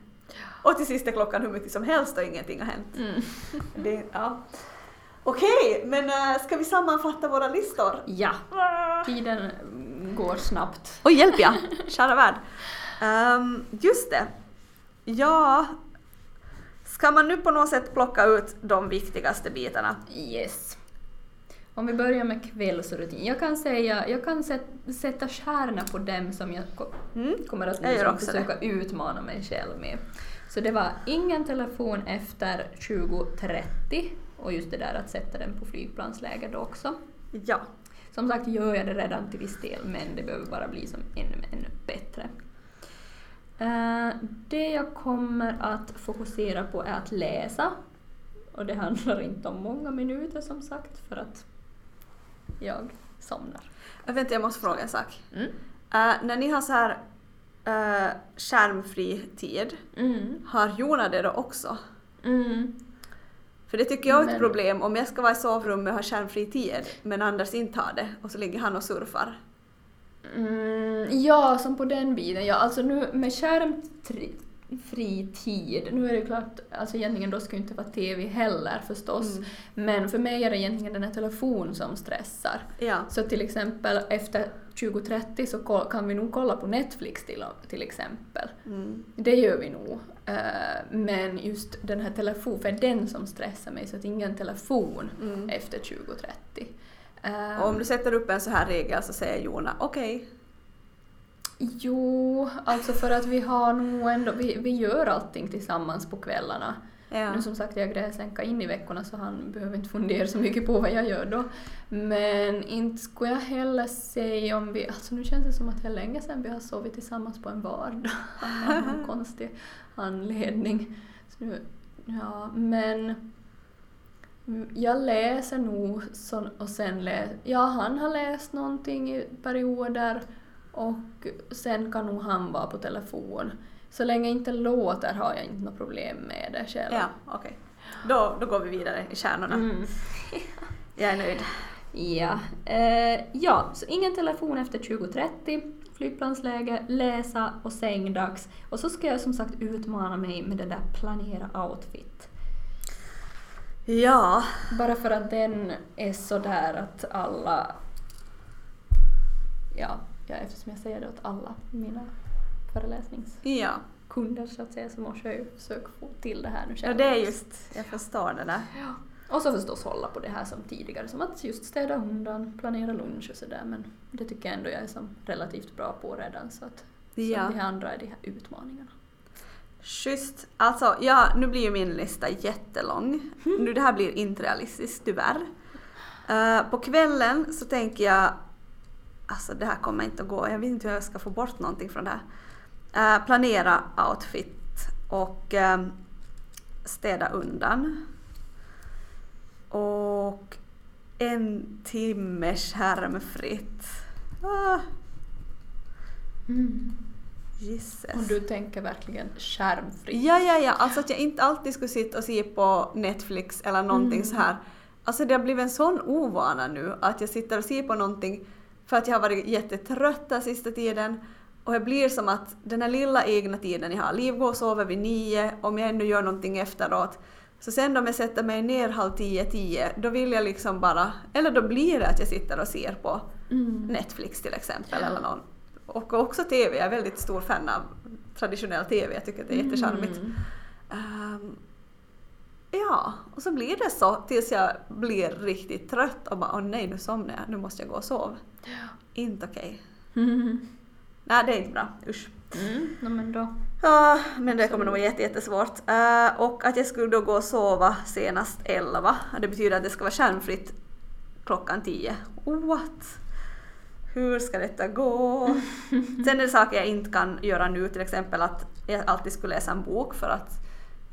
Och till sist är klockan hur mycket som helst och ingenting har hänt. Mm. Det, ja. Okej, men äh, ska vi sammanfatta våra listor? Ja, tiden går snabbt. Oj, hjälp ja! Kära värld. Ehm, just det. Ja, ska man nu på något sätt plocka ut de viktigaste bitarna? Yes. Om vi börjar med kvällsrutin. Jag kan säga, jag kan sätt, sätta stjärna på dem som jag Mm. kommer att liksom försöka utmana mig själv med. Så det var ingen telefon efter 20.30 och just det där att sätta den på flygplansläge då också. Ja. Som sagt gör jag det redan till viss del men det behöver bara bli som ännu, ännu bättre. Eh, det jag kommer att fokusera på är att läsa. Och det handlar inte om många minuter som sagt för att jag somnar. Äh, Vänta, jag måste fråga en sak. Mm. Äh, när ni har så här äh, skärmfri tid, Mm. har Jona det då också? Mm. För det tycker jag är ett Men- problem om jag ska vara i sovrummet och ha skärmfri tid men Anders inte har det och så ligger han och surfar. Mm, ja, som på den biten. Ja, alltså nu med skärmfri tid, nu är det klart, alltså egentligen då ska ju inte vara TV heller förstås, Mm. men för mig är det egentligen den här telefon som stressar. Ja. Så till exempel efter 2030 så kan vi nog kolla på Netflix till, till exempel. Mm. Det gör vi nog. Eh, men just den här telefonen, för den som stressar mig, så att ingen telefon Mm. efter 2030. Eh, Och om du sätter upp en så här regel så säger Jona okej. Jo, alltså för att vi har nog ändå, vi, vi gör allting tillsammans på kvällarna. Ja. Nu som sagt, jag gräsänka in i veckorna så han behöver inte fundera så mycket på vad jag gör då. Men inte skulle jag heller säga om vi, alltså nu känns det som att det är länge sedan vi har sovit tillsammans på en vardag av någon konstig anledning. Så nu, ja, men jag läser nog så, och sen läser, ja han har läst någonting i perioder och sen kan nog han vara på telefon. Så länge inte låter har jag inte något problem med det själv. Ja, okej. Då, då går vi vidare i kärnorna. Mm. Jag är nöjd. Ja. Eh, ja, så ingen telefon efter 20.30, flygplansläge, läsa och sängdags. Och så ska jag som sagt utmana mig med det där planera outfit. Ja. Bara för att den är så där att alla... Ja, ja, eftersom jag säger det åt alla mina föreläsningskunder Ja. så att säga så måste jag ju försöka få till det här nu ja, själv. det är just, jag förstår det där. Ja. Och så förstås hålla på det här som tidigare, som att just städa undan, planera lunch och sådär. Men det tycker jag ändå jag är som relativt bra på redan så att Ja. det andra är de här utmaningarna. Schysst. Alltså, ja, nu blir ju min lista jättelång. Nu, det här blir inte realistiskt, tyvärr. Eh, på kvällen så tänker jag, alltså det här kommer inte att gå, jag vet inte hur jag ska få bort någonting från det här. Eh, planera outfit och ehm, städa undan. Och en timme skärmfritt. Ah, Jesus. Och du tänker verkligen skärmfritt. Ja, ja, ja. Alltså att jag inte alltid skulle sitta och se på Netflix eller någonting så här. Alltså det har blivit en sån ovana nu att jag sitter och ser på någonting för att jag har varit jättetrött den sista tiden Och det blir som att den här lilla egna tiden jag har, Liv går och sover vid nio, om jag ännu gör någonting efteråt, så sen om jag sätter mig ner halv tio, tio, då vill jag liksom bara, eller då blir det att jag sitter och ser på Mm. Netflix till exempel eller någon. Och också TV, jag är väldigt stor fan av traditionell TV, jag tycker att det är jättecharmigt. Mm. Ehm, ja, och så blir det så tills jag blir riktigt trött och bara åh nej nu somnar jag, nu måste jag gå och sova. Inte okej. Mm. Nej det är inte bra, usch. Mm. No, men då. Ja, men det kommer nog vara jätte, jättesvårt. Uh, och att jag skulle då gå och sova senast 11. Det betyder att det ska vara skärmfritt klockan 10. What? Hur ska detta gå? Sen är det saker jag inte kan göra nu, till exempel att jag alltid skulle läsa en bok för att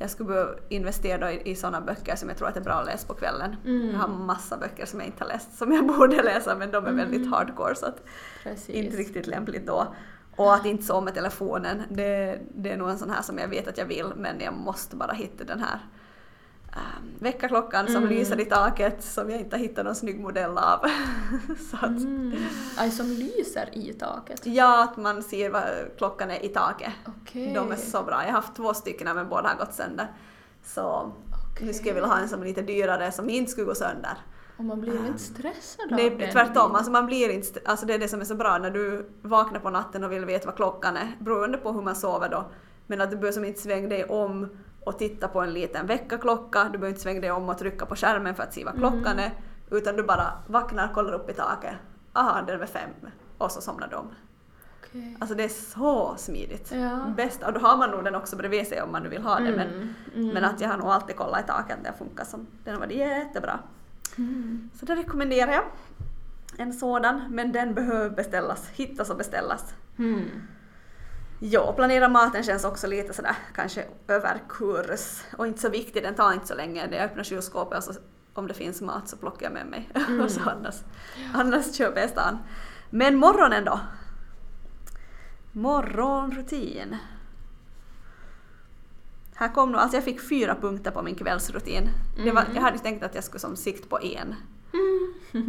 jag skulle behöva investera i, i sådana böcker som jag tror att är bra att läsa på kvällen. Mm. Jag har massa böcker som jag inte har läst som jag borde läsa men de är väldigt Mm. hardcore så att Precis. inte riktigt lämpligt då. Och att inte sova med telefonen, det, det är nog en sån här som jag vet att jag vill men jag måste bara hitta den här um, väckarklockan som Mm. lyser i taket som jag inte hittat någon snygg modell av. Så att, Mm. Aj, som lyser i taket. Ja, att man ser vad klockan är i taket. Okej. De är så bra. Jag har haft två stycken men båda har gått sönder. Så nu skulle jag vilja ha en som är lite dyrare som inte skulle gå sönder. Och man blir inte stressad av Nej, den tvärtom. Alltså man blir inte, alltså det är det som är så bra när du vaknar på natten och vill veta vad klockan är, beroende på hur man sover då. Men att du behöver som inte svänga dig om och titta på en liten väckarklocka, du behöver inte svänga dig om och trycka på skärmen för att se vad klockan är, utan du bara vaknar, kollar upp i taket, aha, den är fem, och så somnar om. Okej. Alltså det är så smidigt. Ja. Bäst, och då har man nog den också bredvid sig om man nu vill ha det, men, Mm, mm. men att jag har nog alltid kollat i taket att den funkar som, den har varit jättebra. Mm. Så det rekommenderar jag. En sådan, men den behöver beställas, hittas och beställas. Mm. Ja, planera maten känns också lite sådär kanske överkurs och inte så viktig, den tar inte så länge. Jag öppnar kylskåpet och så, om det finns mat så plockar jag med mig. och så annars, annars köper jag stan. Men morgonen då? Morgonrutin. Här kom nog, alltså jag fick fyra punkter på min kvällsrutin. Det var, jag hade tänkt att jag skulle som sikt på en.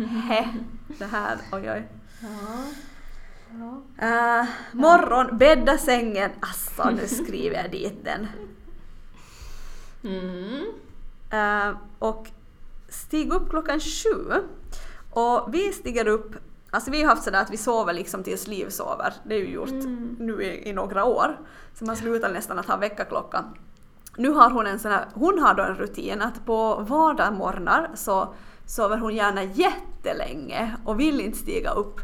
Hä, det här, oj oj. Ja. Uh, morgon, bädda sängen. Alltså nu skriver jag dit den. Mm. Eh, och stig upp klockan sju. Och vi stiger upp, alltså vi har haft sådär att vi sover liksom tills Liv sover. Det är ju gjort Mm. nu i, i några år. Så man slutar nästan att ha väckarklocka. Nu har hon en sån här, hon har då en rutin att på vardagsmorgnar så sover hon gärna jättelänge och vill inte stiga upp.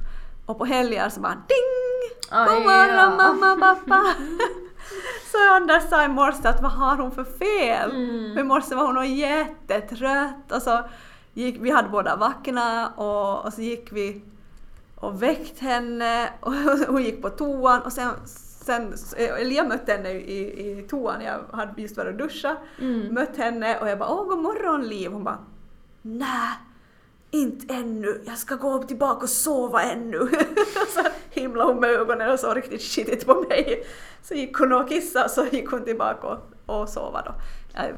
Och på helger så bara ding! God morgon ja. mamma, pappa! så Anders sa i morse att vad har hon för fel? Mm. För I morse var hon jättetrött och så gick, vi hade båda vaknat och, och så gick vi och väckt henne och hon gick på toan och sen, sen eller jag mötte henne i, i toan, jag hade just varit och duscha, Mm. mött henne och jag bara åh god morgon Liv, hon bara nej inte ännu, jag ska gå upp tillbaka och sova ännu. Så himlade hon med ögonen och såg riktigt skitigt på mig. Så gick hon och kissade och så gick hon tillbaka och, och sova då.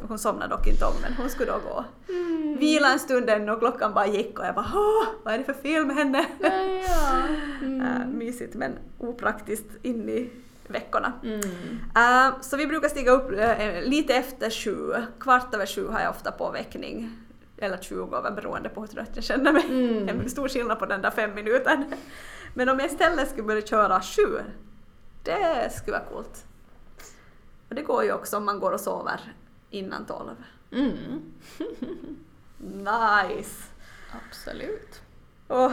Hon somnade dock inte om men hon skulle då gå. Mm. Vila en stund ännu och klockan bara gick och jag bara åh, vad är det för fel med henne? Ja, ja. Mm. Äh, mysigt men opraktiskt in i veckorna. Mm. Äh, så vi brukar stiga upp äh, lite efter sju. Kvart över sju har jag ofta påväckning. Eller 20 över beroende på hur trött jag känner mig. Mm. En stor skillnad på den där fem minuten. Men om jag istället skulle börja köra sju, det skulle vara coolt. Och det går ju också om man går och sover innan tolv. Mm. Nice! Absolut. Och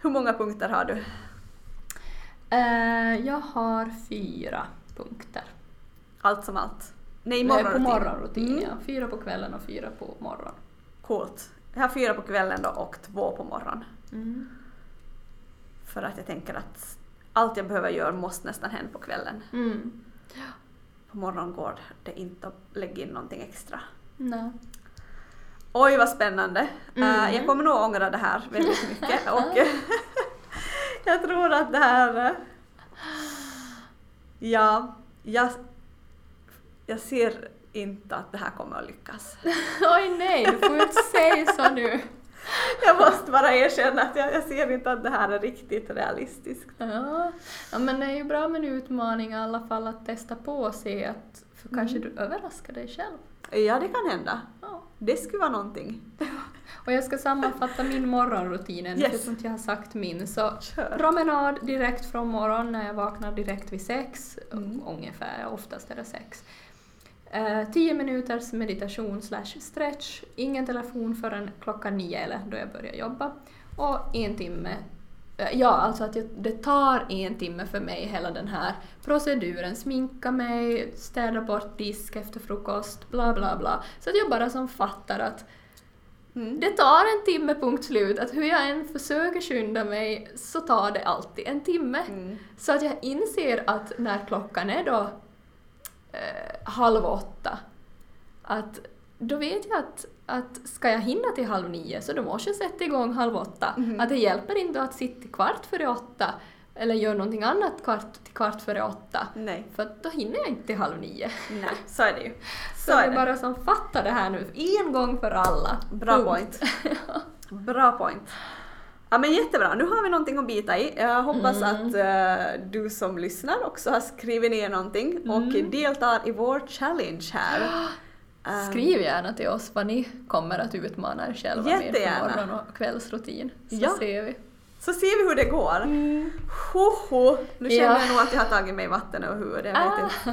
hur många punkter har du? Eh, jag har fyra punkter. Allt som allt. Nej, Nej, på morgonrutin. morgonrutin, Mm. ja. Fyra på kvällen och fyra på morgonen. Coolt. Jag har fyra på kvällen då och två på morgonen. Mm. För att jag tänker att allt jag behöver göra måste nästan hända på kvällen. Mm. På morgonen går det inte att lägga in någonting extra. Nej. Oj vad spännande! Mm. Eh, jag kommer nog ångra det här väldigt mycket och jag tror att det här... eh, ja, jag, jag ser inte att det här kommer att lyckas. Oj nej, du får inte säga så nu. jag måste bara erkänna att jag, jag ser inte att det här är riktigt realistiskt. Ja. ja, men det är ju bra med en utmaning i alla fall att testa på och se att för kanske Mm. du överraskar dig själv. Ja, det kan hända. Ja. Det skulle vara någonting. Och jag ska sammanfatta min morgonrutin ännu, Yes. för jag har sagt min. Så Kör. promenad direkt från morgon när jag vaknar direkt vid sex, Mm. ungefär, oftast är det sex. Eh, tio minuters meditation slash stretch, ingen telefon förrän klockan nio eller då jag börjar jobba. Och en timme eh, Ja, alltså att jag, det tar en timme för mig hela den här proceduren. Sminka mig, städa bort disk efter frukost, bla bla bla. Så att jag bara som fattar att Mm. det tar en timme punkt slut. Att hur jag än försöker skynda mig så tar det alltid en timme. Mm. Så att jag inser att när klockan är då eh, halv åtta, att då vet jag att, att ska jag hinna till halv nio så då måste jag sätta igång halv åtta. Mhm. Att det hjälper inte att sitta kvart före åtta eller göra någonting annat kvart till kvart före åtta. Nej. För då hinner jag inte till halv nio. Nej, så är det ju. Så, Så det är är det. bara som fattar det här nu en gång för alla. Bra Punkt. point. Bra point. Ja men jättebra, nu har vi någonting att bita i. Jag hoppas Mm. att eh, du som lyssnar också har skrivit ner någonting och Mm. deltar i vår challenge här. Eh, Skriv gärna till oss vad ni kommer att utmana er själva med för morgon och kvällsrutin. Så Ja. ser vi. Så ser vi hur det går. Ho, ho. Nu känner Ja. jag nog att jag har tagit mig vatten över huvudet. Jag Ah.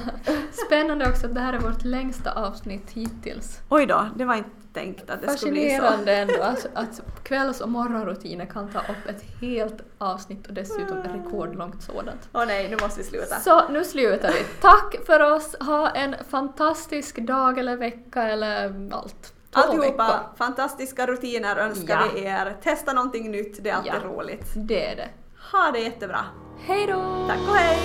Spännande också att det här är vårt längsta avsnitt hittills. Oj då, det var inte tänkt att det skulle bli så. Fascinerande ändå att, att kvälls och morgonrutiner kan ta upp ett helt avsnitt och dessutom ett rekordlångt sådant. Åh nej, nu måste vi sluta. Så nu slutar vi. Tack för oss, ha en fantastisk dag eller vecka eller allt. Alltihopa, veckor. fantastiska rutiner önskar Ja. vi er. Testa någonting nytt, det är alltid Ja. roligt. Det är det. Ha det jättebra. Hej då! Tack och hej!